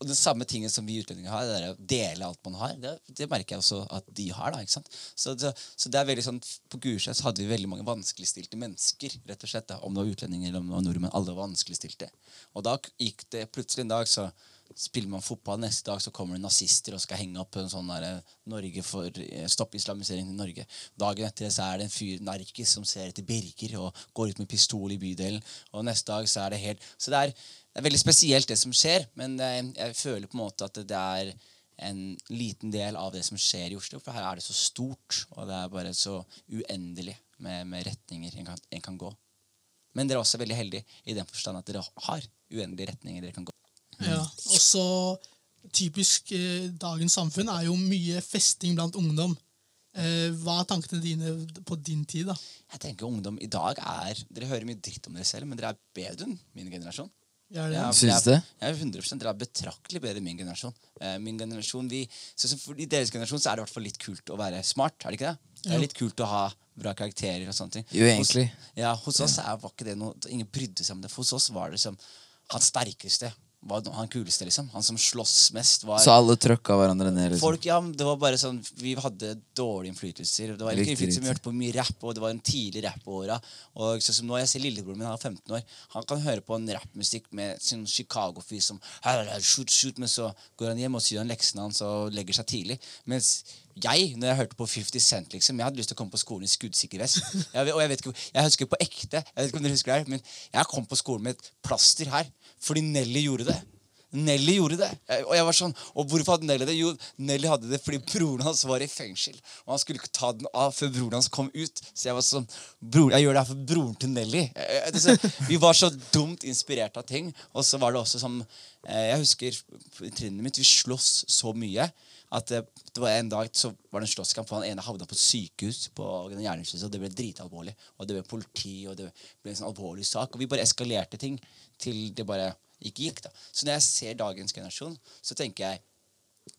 og det samme tinget som vi utlendinger har, det er å dele alt man har. Det, det merker jeg også at de har. da, ikke sant? Så, det, så det er veldig sånn, På Gulset så hadde vi veldig mange vanskeligstilte mennesker. rett og slett da, Om det var utlendinger eller om det var nordmenn. Alle vanskeligstilte. Og da gikk det plutselig en dag så spiller man fotball, neste dag så kommer det nazister og skal henge opp en sånn der, eh, Norge for eh, Stopp islamisering i Norge. Dagen etter så er det en fyr, narkis, som ser etter Birger og går ut med pistol i bydelen. Og neste dag så er det helt Så det er, det er veldig spesielt, det som skjer, men eh, jeg føler på en måte at det er en liten del av det som skjer i Oslo. For her er det så stort, og det er bare så uendelig med, med retninger en kan, en kan gå. Men dere er også veldig heldige i den forstand at dere har uendelige retninger dere kan gå. Ja. Og så typisk eh, dagens samfunn er jo mye festing blant ungdom. Eh, hva er tankene dine på din tid? da? Jeg tenker ungdom i dag er Dere hører mye dritt om dere selv, men dere er bedre enn min generasjon. Ja, det? For Syns jeg, det? Jeg er 100 Dere er betraktelig bedre enn min generasjon. Eh, min generasjon, vi, så, så for, I deres generasjon så er det i hvert fall litt kult å være smart. er det ikke det? Det er litt kult å ha bra karakterer og sånne ting. Jo, egentlig. Hos, ja, hos oss er, var ikke det noe Ingen brydde seg om det. For hos oss var det som han sterkeste. Var han kuleste, liksom. Han som slåss mest. var... Så alle trøkka hverandre ned? Liksom. Folk, ja, det var bare sånn Vi hadde dårlige innflytelser. Det var ikke Riktig, Vi hørte på mye rapp, og det var en tidlig rappåra. Og sånn som nå, jeg ser lillebroren min, han er 15 år. Han kan høre på en rappmusikk med sin Chicago-fyr som shoot, shoot, Men så går han hjem og sier han leksene hans og legger seg tidlig. Mens jeg, når jeg hørte på 50 Cent, liksom, jeg hadde lyst til å komme på skolen i skuddsikker vest. Jeg, og jeg vet ikke, jeg husker på ekte, jeg vet ikke om dere husker det, her, men jeg kom på skolen med et plaster her fordi Nelly gjorde det. Nelly gjorde det. Og jeg var sånn, og hvorfor hadde Nelly det? Jo, Nelly hadde det fordi broren hans var i fengsel. Og han skulle ikke ta den av før broren hans kom ut. Så jeg var sånn bror, Jeg gjør det her for broren til Nelly. Jeg- jeg- det er så- Vi var så dumt inspirert av ting. Og så var det også som eh, Jeg husker trinnet mitt, vi sloss så mye. At det, det var En dag så var det en slåsskamp, og han ene havna på sykehus. på den og Det ble dritalvorlig. Og det ble politi, og det ble en sånn alvorlig sak. Og vi bare eskalerte ting til det bare ikke gikk. da. Så når jeg ser dagens generasjon, så tenker jeg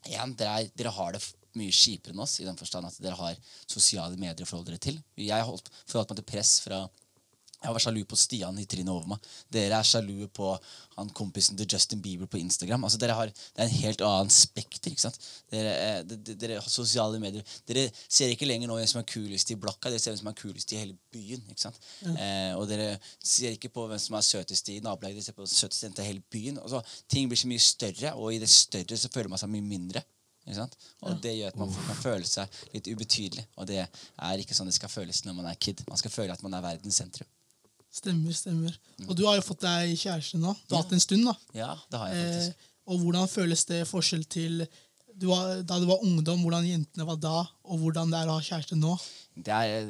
igjen, dere, er, dere har det mye kjipere enn oss, i den forstand at dere har sosiale medier å forholde dere til. Jeg har holdt, forholdt meg til press fra Jeg var sjalu på Stian i trinnet over meg. Dere er sjalu på han kompisen til Justin Bieber på Instagram. Altså dere har, Det er en helt annen spekter. ikke sant? Dere, eh, de- de- dere har sosiale medier. Dere ser ikke lenger nå hvem som er kulest i blokka, dere ser hvem som er kulest i hele byen. ikke sant? Eh, og dere ser ikke på hvem som er søtest i nabolaget, dere ser på søteste jente i hele byen. Altså, ting blir så mye større, og i det større så føler man seg mye mindre. Ikke sant? Og det gjør at man kan føle seg litt ubetydelig. Og det er ikke sånn det skal føles når man er kid. Man skal føle at man er verdens sentrum. Stemmer, stemmer. Og du har jo fått deg kjæreste nå. Du har hatt en stund, da. Ja, det har jeg Eh, og hvordan føles det forskjell til du var, da du var ungdom, hvordan jentene var da, og hvordan det er å ha kjæreste nå? Det er,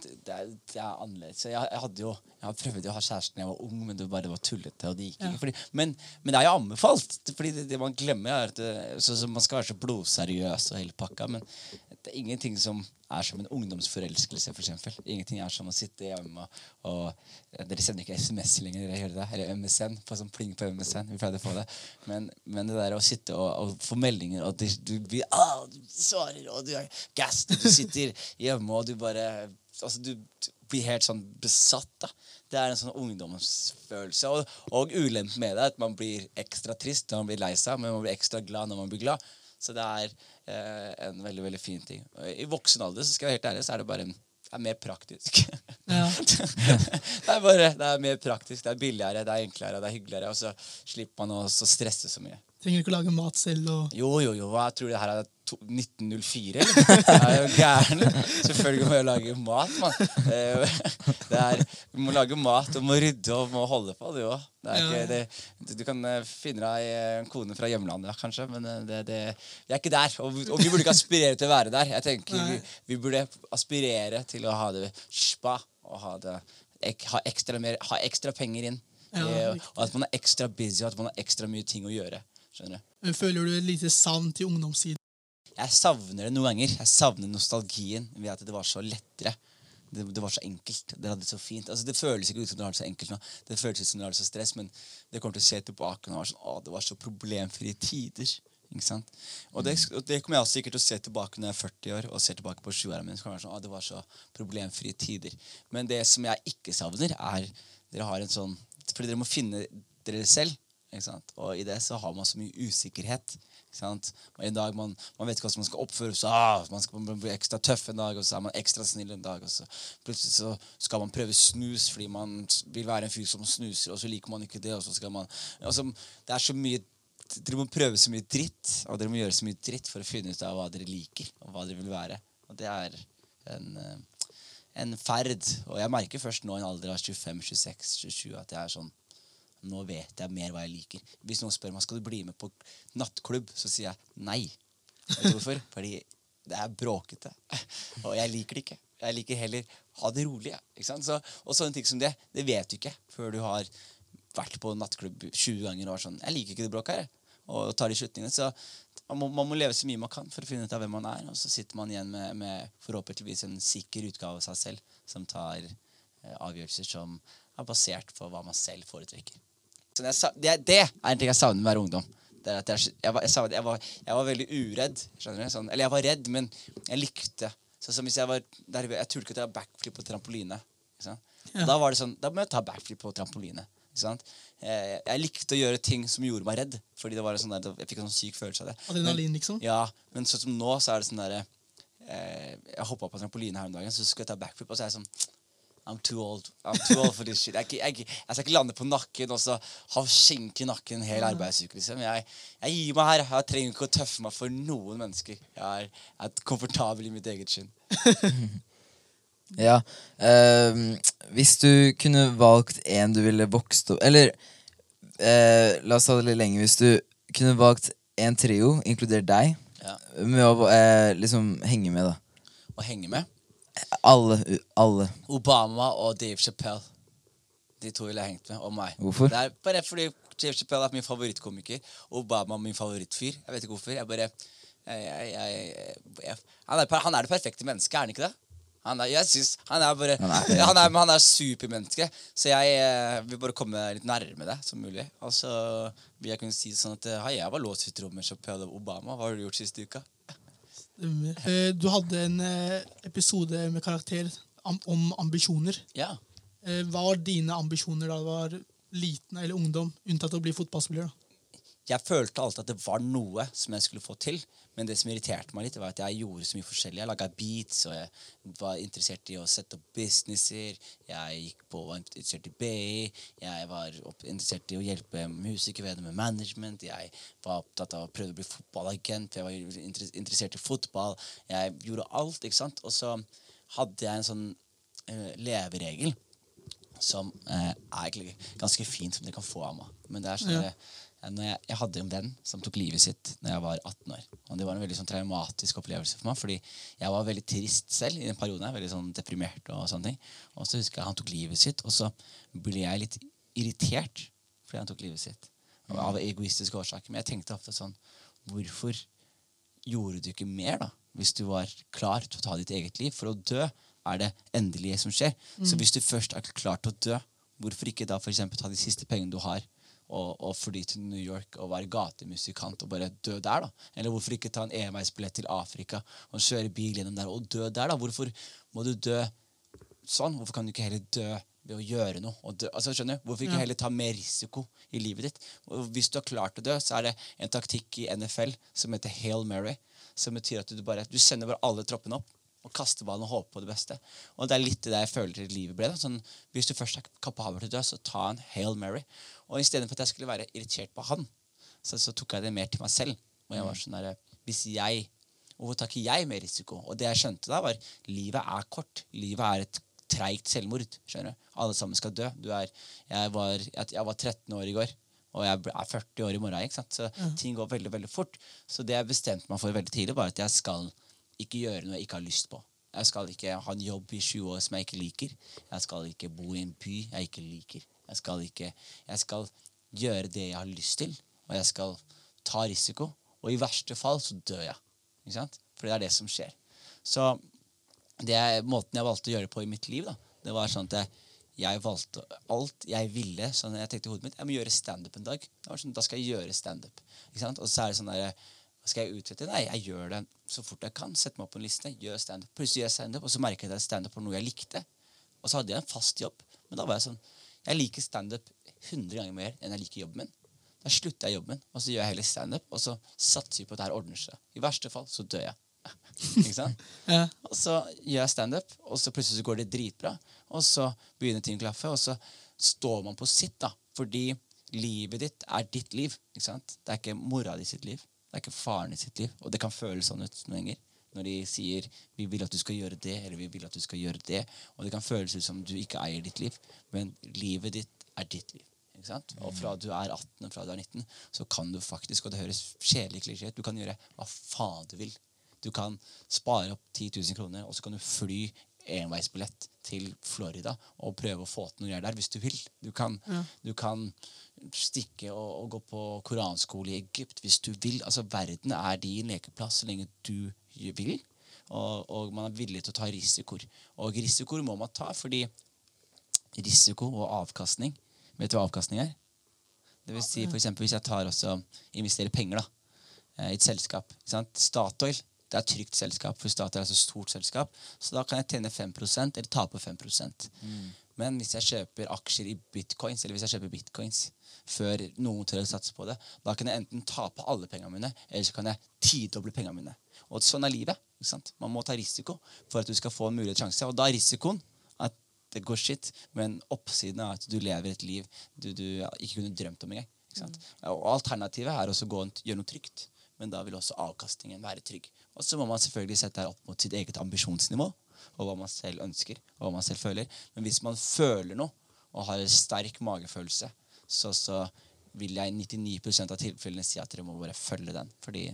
det er, det er annerledes. Jeg, jeg hadde jo jeg prøvde å ha kjæreste da jeg var ung, men det bare var tullete. og det gikk ikke. Fordi, men, men det er jo anbefalt. fordi det, det man glemmer, er at det, så, så man skal være så blodseriøs og hele pakka. Men det er ingenting som er som en ungdomsforelskelse, for eksempel. Ingenting er som å sitte hjemme og, og Dere sender ikke SMS lenger, dere gjør det? Eller MSN. På sånn pling på MSN. Vi pleide å få det. Men, men det der å sitte og, og få meldinger, og det, du blir ah, du svarer, og du er gassed, og du sitter hjemme, og du bare Altså, du du blir helt sånn besatt, da. Det er en sånn ungdomsfølelse. Og, og ulempen med det er at man blir ekstra trist når man blir lei seg, men man blir ekstra glad når man blir glad. Så det er eh, en veldig veldig fin ting. I voksen alder så skal jeg være helt ærlig, så er det bare en, det er mer praktisk. Ja. det er bare, det er mer praktisk, det er billigere, det er enklere, det er hyggeligere, og så slipper man å stresse så mye. Trenger ikke å lage mat selv og Jo, jo, jo. Hva tror du det her er 1904, eller? Jeg er jo gæren. Selvfølgelig må jeg lage mat, mann. Er, du må lage mat, og må rydde og må holde på, du òg. Du kan eh, finne deg en kone fra hjemlandet, kanskje, men eh, det, det, vi er ikke der. Og, og vi burde ikke aspirere til å være der. Jeg tenker vi, vi burde aspirere til å ha det spa og ha, det, ha, ekstra, mer, ha ekstra penger inn. Ja, Eh, og at man er ekstra busy, og at man har ekstra mye ting å gjøre. Skjønner du? Men Føler du et lite savn til ungdomssiden? Jeg savner det noen ganger. Jeg savner nostalgien ved at det var så lettere. Det, det var så enkelt. Det hadde det så fint. Altså, det føles ikke ut som du har det så enkelt nå. Det føles ut som du har det så stress, men det kommer til å se tilbake nå. sånn, å, det var så problemfrie tider. Ikke sant? Og det, og det kommer jeg også sikkert til å se tilbake når jeg er 40 år og ser tilbake på 20-åra mine. så kommer være sånn, å, det var så problemfrie tider. Men det som jeg ikke savner, er dere har en sånn Fordi dere må finne dere selv. Ikke sant? Og i det så har man så mye usikkerhet. En dag man, man vet ikke hvordan man skal oppføre seg. Ah, man skal bli ekstra tøff en dag, og så er man ekstra snill en dag. Og så plutselig så skal man prøve snus fordi man vil være en fyr som snuser, og så liker man ikke det. og så skal man... Altså, det er så mye dere må prøve så mye dritt, og dere må gjøre så mye dritt for å finne ut av hva dere liker, og hva dere vil være. Og det er en, en ferd. Og jeg merker først nå i en alder av 25-26-27 at jeg er sånn Nå vet jeg mer hva jeg liker. Hvis noen spør meg skal du bli med på nattklubb, så sier jeg nei. Vet du hvorfor? Fordi det er bråkete. Og jeg liker det ikke. Jeg liker heller ha det rolig. Så, og sånne ting som det, det vet du ikke før du har vært på nattklubb 20 ganger og vært sånn Jeg liker ikke det bråket her. Og tar de slutningene. Så man må, man må leve så mye man kan for å finne ut av hvem man er. Og så sitter man igjen med, med forhåpentligvis en sikker utgave av seg selv som tar eh, avgjørelser som er basert på hva man selv foretrekker. Så det, det, er- det en ting jeg savner med å være ungdom. Det er at jeg, jeg, var, jeg, savner- jeg, var, jeg var veldig uredd. skjønner du? Sånn, eller jeg var redd, men jeg likte. Sånn som hvis jeg var der, Jeg turte ikke å ta backflip på trampoline. Ja. Da var det sånn, da må jeg ta backflip på trampoline. Sant? Jeg, likte å gjøre ting som gjorde meg redd. Fordi det var en sånn der, Jeg fikk en sånn syk følelse av det. Adrenalin, liksom? Ja, men sånn som nå, så er det sånn derre eh, Jeg hoppa på trampoline her om dagen, så skulle jeg ta backflip, og så er jeg sånn I'm too old. I'm too old for this shit. Jeg, jeg, jeg skal ikke lande på nakken og så ha skink i nakken en hel arbeidsuke. Liksom. Jeg, gir meg her. Jeg trenger ikke å tøffe meg for noen mennesker. Jeg er, er komfortabel i mitt eget skinn. Ja. ehm, hvis du kunne valgt en du ville vokst opp Eller eh, la oss ta det litt lenger. Hvis du kunne valgt en trio, inkludert deg, Ja. med å eh, liksom henge med, da. Å henge med. Alle. alle. Obama og Dave Chappelle. De to ville jeg hengt med. Og meg. Hvorfor? Det er bare fordi Dave Chappelle er min favorittkomiker. Obama min favorittfyr. Jeg vet ikke hvorfor. Jeg bare jeg, jeg, jeg, han, er, han er det perfekte mennesket, er han ikke det? Han er, jeg synes, han er bare Han er- han er, er supermenneske. Så jeg eh, vil bare komme litt nærme det som mulig. Og så vil jeg kunne si sånn at Hei, jeg var låst i et rom med Chappelle og Obama. Hva har du gjort siste uka? Eh, Du hadde en eh, episode med karakter om ambisjoner. Ja. Eh, hva var dine ambisjoner da du var liten eller ungdom, unntatt å bli fotballspiller? da? jeg følte alltid at det var noe som jeg skulle få til. Men det som irriterte meg litt, var at jeg gjorde så mye forskjellig. Jeg laga beats, og jeg var interessert i å sette opp businesser. Jeg gikk på, var interessert i BI. Jeg var interessert i å hjelpe musikere med management. Jeg var opptatt av å prøve å bli fotballagent. for Jeg var interessert i fotball. Jeg gjorde alt, ikke sant. Og så hadde jeg en sånn uh, leveregel som uh, er egentlig ganske fint, som dere kan få av meg. Men det er sånn Ja. Jeg, jeg hadde en venn som tok livet sitt når jeg var 18 år. Og Det var en veldig sånn traumatisk opplevelse for meg, fordi jeg var veldig trist selv i den perioden. veldig sånn deprimert Og sånne ting. Og så husker jeg han tok livet sitt, og så ble jeg litt irritert fordi han tok livet sitt. Og Av egoistiske årsaker. Men jeg tenkte ofte sånn Hvorfor gjorde du ikke mer, da? Hvis du var klar til å ta ditt eget liv. For å dø er det endelige som skjer. Så hvis du først er klar til å dø, hvorfor ikke da for eksempel ta de siste pengene du har, og fly til New York og være gatemusikant og bare dø der, da? Eller hvorfor ikke ta en enveisbillett til Afrika og kjøre bil gjennom der og dø der, da? Hvorfor må du dø sånn? Hvorfor kan du ikke heller dø ved å gjøre noe? Altså, skjønner du? Hvorfor ikke heller ta mer risiko i livet ditt? Og hvis du har klart å dø, så er det en taktikk i NFL som heter Hail Mary. Som betyr at du bare du sender bare alle troppene opp og kaste ballen og håpe på det beste. Og det er litt det jeg føler til livet ble. Sånn, hvis du først er kapabel til å dø, så ta en Hail Mary. Og istedenfor at jeg skulle være irritert på han, så, så tok jeg det mer til meg selv. Og jeg var sånn der, hvis jeg Hvorfor tar ikke jeg mer risiko? Og det jeg skjønte da, var livet er kort. Livet er et treigt selvmord. skjønner du? Alle sammen skal dø. Du er, jeg, var, jeg, var 13 år i går, og jeg er 40 år i morgen. ikke sant? Så ting går veldig veldig fort. Så det jeg bestemte meg for veldig tidlig, var at jeg skal ikke gjøre noe jeg ikke har lyst på. Jeg skal ikke ha en jobb i 20 år som jeg ikke liker. Jeg skal ikke bo i en by jeg ikke liker. Jeg skal, ikke, jeg skal gjøre det jeg har lyst til, og jeg skal ta risiko. Og i verste fall så dør jeg. Ikke sant? For det er det som skjer. Så det er måten jeg valgte å gjøre det på i mitt liv, da, det var sånn at jeg, jeg valgte alt jeg ville. sånn jeg tenkte i hodet mitt, Jeg må gjøre standup en dag. Sånn, Da skal jeg gjøre standup. Og så er det sånn der, skal jeg utrette? Nei, jeg gjør det så fort jeg kan. Sette meg opp på en liste, gjør standup. Plutselig gjør jeg standup, og så merket jeg at standup var noe jeg likte. Og så hadde jeg en fast jobb. Men da var jeg sånn Jeg liker standup 100 ganger mer enn jeg liker jobben min. Da slutter jeg jobben, og så gjør jeg heller standup, og så satser vi på at det her ordner seg. I verste fall så dør jeg. Ikke sant? Ja. Og så gjør jeg standup, og så plutselig så går det dritbra. Og så begynner ting å klaffe, og så står man på sitt, da. Fordi livet ditt er ditt liv. ikke sant? Det er ikke mora di sitt liv. Det er ikke faren i sitt liv. Og det kan føles sånn ut noen ganger. Når de sier 'vi vil at du skal gjøre det', eller 'vi vil at du skal gjøre det'. Og det kan føles ut som du ikke eier ditt liv, men livet ditt er ditt liv. Og fra du er 18 og fra du er 19, så kan du faktisk, og det høres kjedelig klisjé ut, du kan gjøre hva faen du vil. Du kan spare opp 10 000 kroner, og så kan du fly enveisbillett til Florida og prøve å få til noe der hvis du vil. Du kan, du kan stikke og, og gå på koranskole i Egypt hvis du vil. Altså, Verden er din lekeplass så lenge du vil. Og, og man er villig til å ta risikoer. Og risikoer må man ta fordi risiko og avkastning Vet du hva avkastning er? Det vil si for hvis jeg tar også investerer penger da, eh, i et selskap. Statoil det er et trygt selskap, for Statoil er et så stort selskap. Så da kan jeg tjene 5% eller tape 5% Men hvis jeg kjøper aksjer i bitcoins, eller hvis jeg kjøper bitcoins før noen tør å satse på det, da kan jeg enten tape alle pengene mine, eller så kan jeg tidoble pengene mine. Og sånn er livet. ikke sant? Man må ta risiko for at du skal få en mulig sjanse. Og da er risikoen at det går shit, men oppsiden er at du lever et liv du, du ikke kunne drømt om engang. ikke sant? Og alternativet er å gå og gjøre noe trygt. Men da vil også avkastningen være trygg. Og så må man selvfølgelig sette det opp mot sitt eget ambisjonsnivå. Og hva man selv ønsker, og hva man selv føler. Men hvis man føler noe, og har en sterk magefølelse, så, så vil jeg i 99% av tilfellene si at dere må bare følge den. Fordi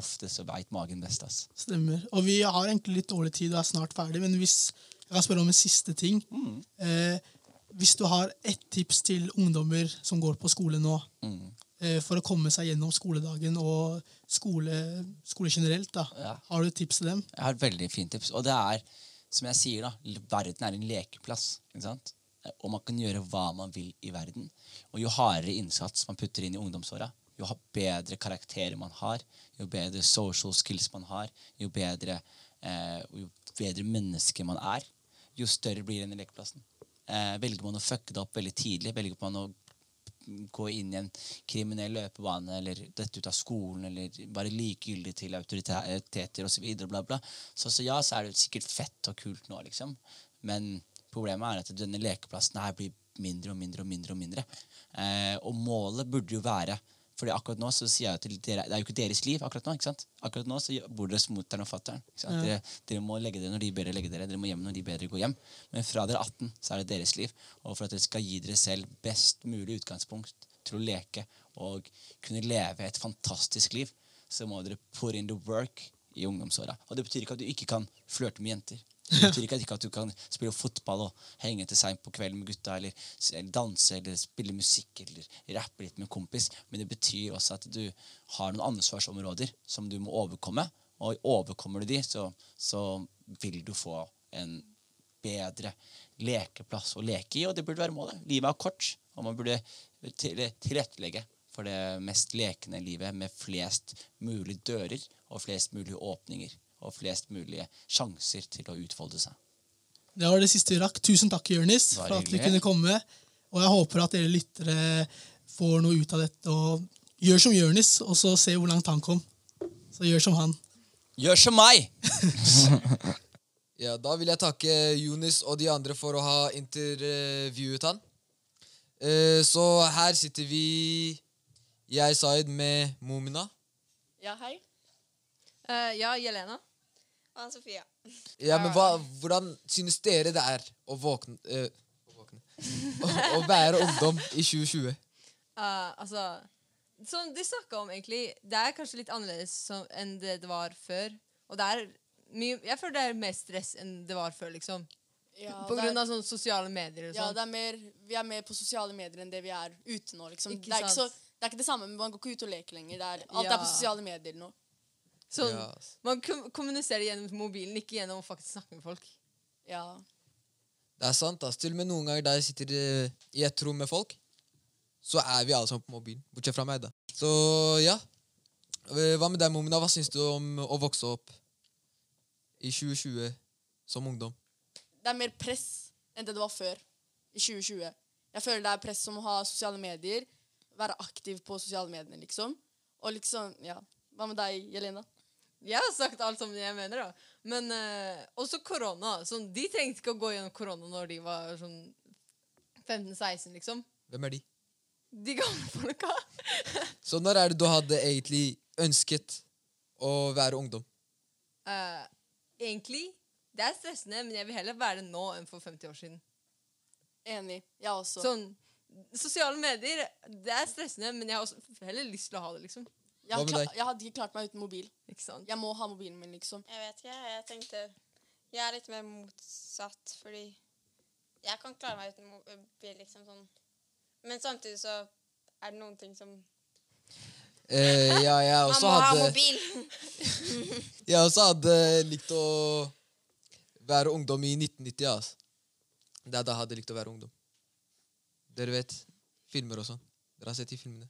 ofte så veit magen best. ass. Stemmer. Og vi har egentlig litt dårlig tid og er snart ferdig, men hvis jeg kan spørre om en siste ting eh, Hvis du har ett tips til ungdommer som går på skole nå, eh, for å komme seg gjennom skoledagen og skole, skole generelt, da, Ja. har du et tips til dem? Jeg har et veldig fint tips. Og det er, som jeg sier, da, verden er en lekeplass. Og man kan gjøre hva man vil i verden. Og jo hardere innsats man putter inn i ungdomsåra, jo bedre karakterer man har, jo bedre social skills man har, jo bedre, eh, jo bedre menneske man er, jo større blir denne lekeplassen. Eh, velger man å fucke det opp veldig tidlig, velger man å gå inn i en kriminell løpebane eller dette ut av skolen eller bare likegyldig til autoriteter osv. Bla, bla. Så, så ja, så er det sikkert fett og kult nå, liksom. Men problemet er at denne lekeplassen her blir mindre og mindre og mindre. Og mindre. Eh, og målet burde jo være fordi akkurat nå så sier jeg til dere Det er jo ikke deres liv akkurat nå. ikke sant? Akkurat nå så bor dere hos mutter'n og fatter'n. sant? Dere, dere må legge dere når de bedre legger dere. Dere må hjem når de bedre går hjem. Men fra dere er 18, så er det deres liv. Og for at dere skal gi dere selv best mulig utgangspunkt til å leke og kunne leve et fantastisk liv, så må dere put in the work i ungdomsåra. Og det betyr ikke at du ikke kan flørte med jenter. Det betyr ikke at, du kan spille fotball og henge til seint på kvelden med gutta, eller, eller danse eller spille musikk eller rappe litt med en kompis. Men det betyr også at du har noen ansvarsområder som du må overkomme. Og overkommer du de, så, så vil du få en bedre lekeplass å leke i, og det burde være målet. Livet er kort, og man burde tilrettelegge for det mest lekende livet med flest mulig dører og flest mulig åpninger og flest mulige sjanser til å utfolde seg. Det var det siste vi rakk. Tusen takk, Jonis, for at vi kunne komme. Og jeg håper at dere lyttere får noe ut av dette. Og gjør som Jonis, og så se hvor langt han kom. Så gjør som han. Gjør som meg! Ja, Da vil jeg takke Jonis og de andre for å ha intervjuet han. Eh, Så her sitter vi, jeg, Zaid, med Momina. Ja, hei. Eh, ja, Jelena. Anna Sofia. Ja, men hva, Hvordan synes dere det er å våkne, uh, å, våkne. å, å være ungdom i 2020? Uh, altså Som de snakka om, egentlig, det er kanskje litt annerledes som, enn det det var før. Og det er mye Jeg føler det er mer stress enn det var før, liksom. Ja, På grunn er, av sånne sosiale medier og ja, sånn. det er mer, vi er mer på sosiale medier enn det vi er ute nå. liksom. Ikke det, er ikke så, det er ikke det samme, men man går ikke ut og leker lenger. Det er, alt Ja. er på sosiale medier nå. Sånn, Ja. Man kommuniserer gjennom mobilen, ikke gjennom å faktisk snakke med folk. Ja. Det er sant. ass. Til og med noen ganger der jeg sitter eh, i et rom med folk, så er vi alle sammen på mobilen. Bortsett fra meg, da. Så ja. Eh, Hva med deg, Momina? Hva syns du om å vokse opp i 2020 som ungdom? Det er mer press enn det det var før i 2020. Jeg føler det er press som å ha sosiale medier, være aktiv på sosiale medier, liksom. Og liksom, ja. Hva med deg, Jelena? Jeg har sagt alt som jeg mener, da. Men eh, også korona. Sånn, de trengte ikke å gå gjennom korona når de var sånn 15-16, liksom. Hvem er de? De gamle folka. Så når er det du hadde egentlig ønsket å være ungdom? Eh, egentlig Det er stressende, men jeg vil heller være det nå enn for 50 år siden. Enig. Jeg også. Sånn, Sosiale medier det er stressende, men jeg har også heller lyst til å ha det. liksom. Jeg, Hva med deg? jeg hadde ikke klart meg uten mobil. Ikke sant? Jeg må ha mobilen min, liksom. Jeg vet ikke. Jeg tenkte Jeg er litt mer motsatt, fordi jeg kan klare meg uten mobil, liksom sånn. Men samtidig så er det noen ting som Eh, ja, jeg Man må må ha mobil! Jeg også hadde likt å være ungdom i 1990. Altså. Det er da jeg hadde likt å være ungdom. Dere vet. Filmer og sånn. Dere har sett de filmene?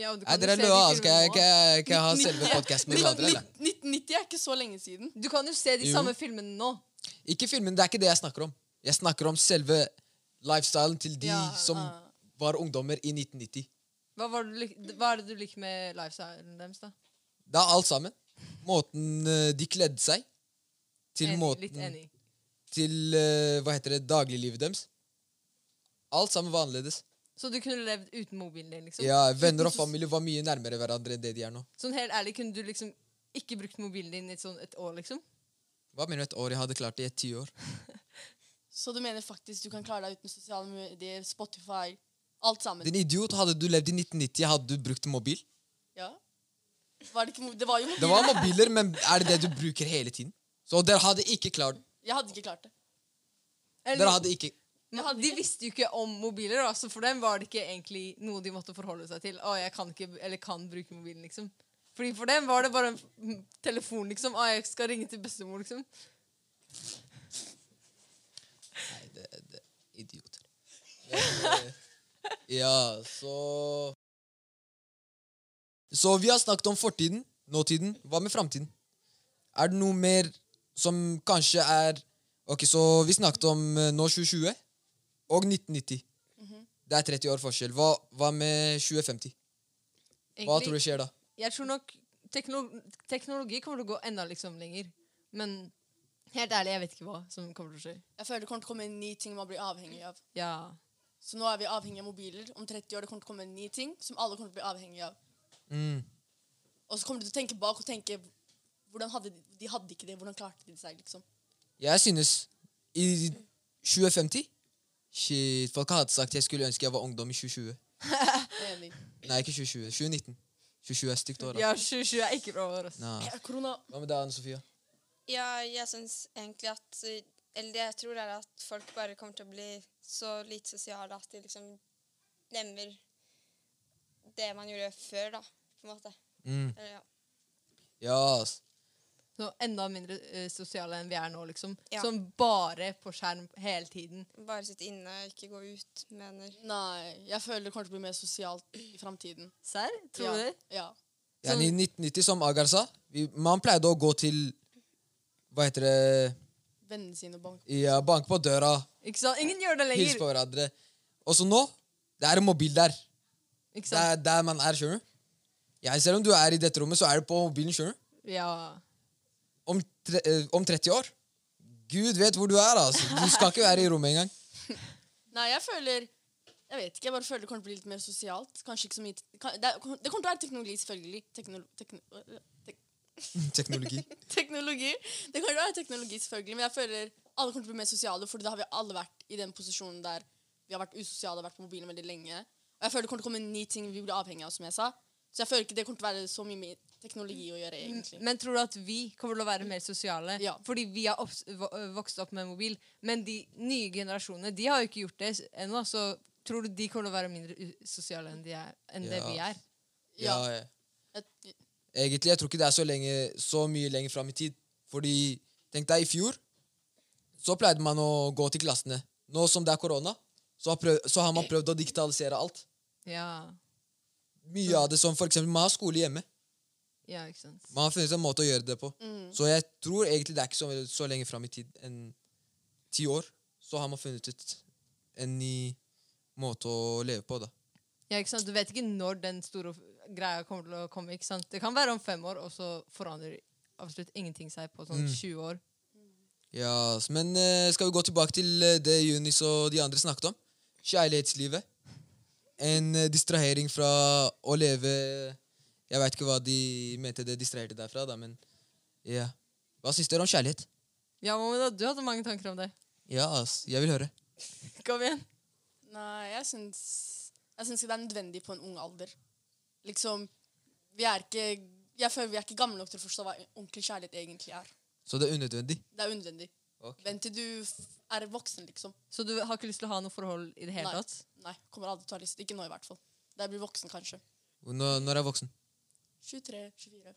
Ja, du Nei, dere er løa. Skal jeg ikke, ikke ha selve podkasten med dere? 1990 er ikke så lenge siden. Du kan jo se de Jo. samme filmene nå. Ikke filmen, det er ikke det jeg snakker om. Jeg snakker om selve lifestylen til de Ja, som uh. var ungdommer i 1990. Hva, var du hva er det du liker med lifestylen deres, da? Det er alt sammen. Måten eh, de kledde seg. Til Enig, måten Litt enig. Til eh, hva heter det, dagliglivet deres. Alt sammen var annerledes. Så du kunne levd uten mobilen din? liksom? Ja, Venner og familie var mye nærmere hverandre enn det de er nå. Sånn helt ærlig, kunne du liksom ikke brukt mobilen din i et, sånn, et år, liksom? Hva mener du et år? Jeg hadde klart det i et tiår. Så du mener faktisk du kan klare deg uten sosiale medier, Spotify, alt sammen? Din idiot, hadde du levd i 1990, hadde du brukt mobil? Ja. Var det, ikke, det var jo mobiler. Det var mobiler, men er det det du bruker hele tiden? Så dere hadde ikke klart Jeg hadde ikke klart det. Eller, Dere hadde ikke Men de visste jo ikke om mobiler, da, så for dem var det ikke egentlig noe de måtte forholde seg til. Å, jeg kan ikke, eller kan bruke mobilen, liksom. Fordi For dem var det bare en telefon, liksom. Å, jeg skal ringe til bestemor, liksom. Nei, det, det Idioter. Eh, ja, så Så vi har snakket om fortiden, nåtiden. Hva med framtiden? Er det noe mer som kanskje er Ok, så vi snakket om eh, nå 2020. og 1990. Det er 30 år forskjell. Hva, hva med 2050? Hva Egentlig- tror du skjer da? Jeg tror nok teknologi, teknologi kommer til å gå enda liksom lenger. Men helt ærlig, jeg vet ikke hva som kommer til å skje. Jeg føler det kommer til å komme en ny ting man blir avhengig av. Ja. Så nå er vi avhengig av mobiler. Om 30 år det kommer til å komme en ny ting som alle kommer til å bli avhengig av. Mm. Og så kommer du til å tenke bak og tenke hvordan hadde de, de hadde ikke det, hvordan klarte de det seg, liksom. Jeg synes i 2050 Shit, folk hadde sagt jeg skulle ønske jeg var ungdom i 2020. Enig. Nei, ikke 2020. 2019. 2020 er stygt år. da. ja, 2020 er ikke bra år. ass. Nei. Ja, korona. Hva med deg, Anne Sofia? Ja, jeg syns egentlig at Eller det jeg tror, er at folk bare kommer til å bli så lite sosiale at de liksom glemmer det man gjorde før, da, på en måte. Mm. Eller, ja. Ja, ass. Så enda mindre uh, sosiale enn vi er nå, liksom. Ja. Som bare på skjerm hele tiden. Bare sitte inne, ikke gå ut, mener Nei, jeg føler det kommer til å bli mer sosialt i framtiden. Serr? Tror ja. du det? Ja. Ja, I 1990, som Agar sa, vi, man pleide å gå til Hva heter det Vennene sine og banke. ja, Banke på døra, Ikke sant? Ingen gjør det hilse Hils på hverandre. Og så nå, det er en mobil der. Ikke Det er der man er, skjønner du. Ja, selv om du er i dette rommet, så er du på mobilen, skjønner du. Ja. Om, eh, om 30 år Gud vet hvor du er, altså. Du skal ikke være i rommet engang. Nei, jeg føler Jeg vet ikke, jeg bare føler det kommer til å bli litt mer sosialt. Kanskje ikke så mye kan, det, er, det kommer til å være teknologi, selvfølgelig. Teknolo, tekno, tek, Teknologi. teknologi. Det kommer til å være teknologi, selvfølgelig, men jeg føler alle kommer til å bli mer sosiale, for da har vi alle vært i den posisjonen der vi har vært usosiale og vært på mobilen veldig lenge. Og jeg føler det kommer til å komme en ny ting vi blir avhengig av, som jeg sa. Så jeg føler ikke det kommer til å være så mye teknologi å gjøre, egentlig. Men tror du at vi kommer til å være mer sosiale? Ja. Fordi vi har vokst opp med mobil. Men de nye generasjonene de har jo ikke gjort det ennå. Så tror du de kommer til å være mindre sosiale enn, de er, enn det vi er? Ja, Ja. ja. Egentlig, jeg tror ikke det er så, lenge, så mye lenger fram i tid. Fordi, tenk deg, i fjor så pleide man å gå til klassene. Nå som det er korona, så så har man prøvd å digitalisere alt. Ja. Mye av det som for eksempel, man har skole hjemme. Ja, ikke sant. Man har funnet en måte å gjøre det på. mm. Så jeg tror egentlig det er ikke så, så lenge fram i tid enn ti år. Så har man funnet ut en ny måte å leve på, da. Ja, ikke sant? Du vet ikke når den store greia kommer til å komme. ikke sant? Det kan være om fem år, og så forandrer absolutt ingenting seg på sånn Mm. 20 år. Ja, men eh, skal vi gå tilbake til eh, det Junis og de andre snakket om? Kjærlighetslivet. En eh, distrahering fra å leve jeg veit ikke hva de mente det distraherte deg fra, da, men ja. Hva syns dere om kjærlighet? Ja, Mohammed, du hadde mange tanker om det. Ja, ass. Jeg vil høre. Kom igjen. Nei, jeg syns Jeg syns ikke det er nødvendig på en ung alder. Liksom Vi er ikke Jeg føler vi er ikke gamle nok til å forstå hva ordentlig kjærlighet egentlig er. Så det er unødvendig? Det er unødvendig. Okay. Vent til du er voksen, liksom. Så du har ikke lyst til å ha noe forhold i det hele Nei. tatt? Nei. Kommer aldri til å ha lyst. Ikke nå, i hvert fall. Da jeg blir voksen, kanskje. Når, når er voksen? 23, 24.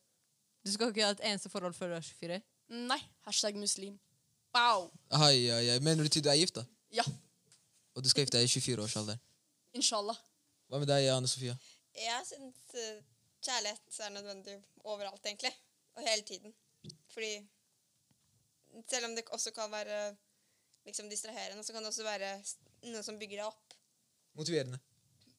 Du skal ikke ha et eneste forhold før du er 24? Nei. Hashtag muslim. Wow. Ai, ai, ai. Mener du til du er gift, da? Ja. Og du skal gifte deg i 24-årsalderen? Inshallah. Hva med deg, Anne Sofia? Jeg syns eh, kjærlighet er nødvendig overalt, egentlig. Og hele tiden. Fordi selv om det også kan være liksom, distraherende, så kan det også være noe som bygger deg opp. Motiverende.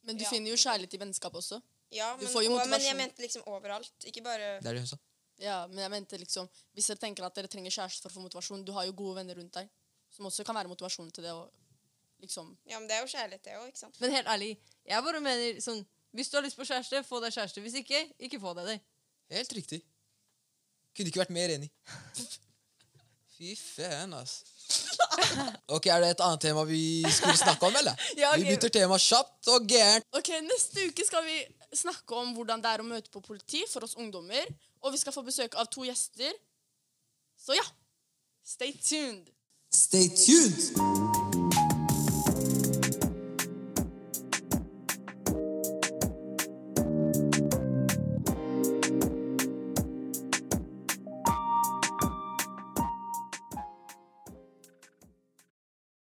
Men du ja. finner jo kjærlighet i vennskap også. Ja, Du men, får jo og, men jeg mente liksom overalt. Ikke bare Det er det hun sa. Ja, men jeg mente liksom Hvis dere tenker at dere trenger kjæreste for å få motivasjon Du har jo gode venner rundt deg som også kan være motivasjon til det. Og liksom Ja, men det er jo kjærlighet, det òg, ikke sant? Men helt ærlig, jeg bare mener sånn Hvis du har lyst på kjæreste, få deg kjæreste. Hvis ikke, ikke få deg det. Helt riktig. Kunne ikke vært mer enig. Fy faen, ass. Ok, Er det et annet tema vi skulle snakke om, eller? Ja, okay. Vi bytter tema kjapt og gærent. Ok, Neste uke skal vi snakke om hvordan det er å møte på politi for oss ungdommer. Og vi skal få besøk av to gjester. Så ja, stay tuned. Stay tuned!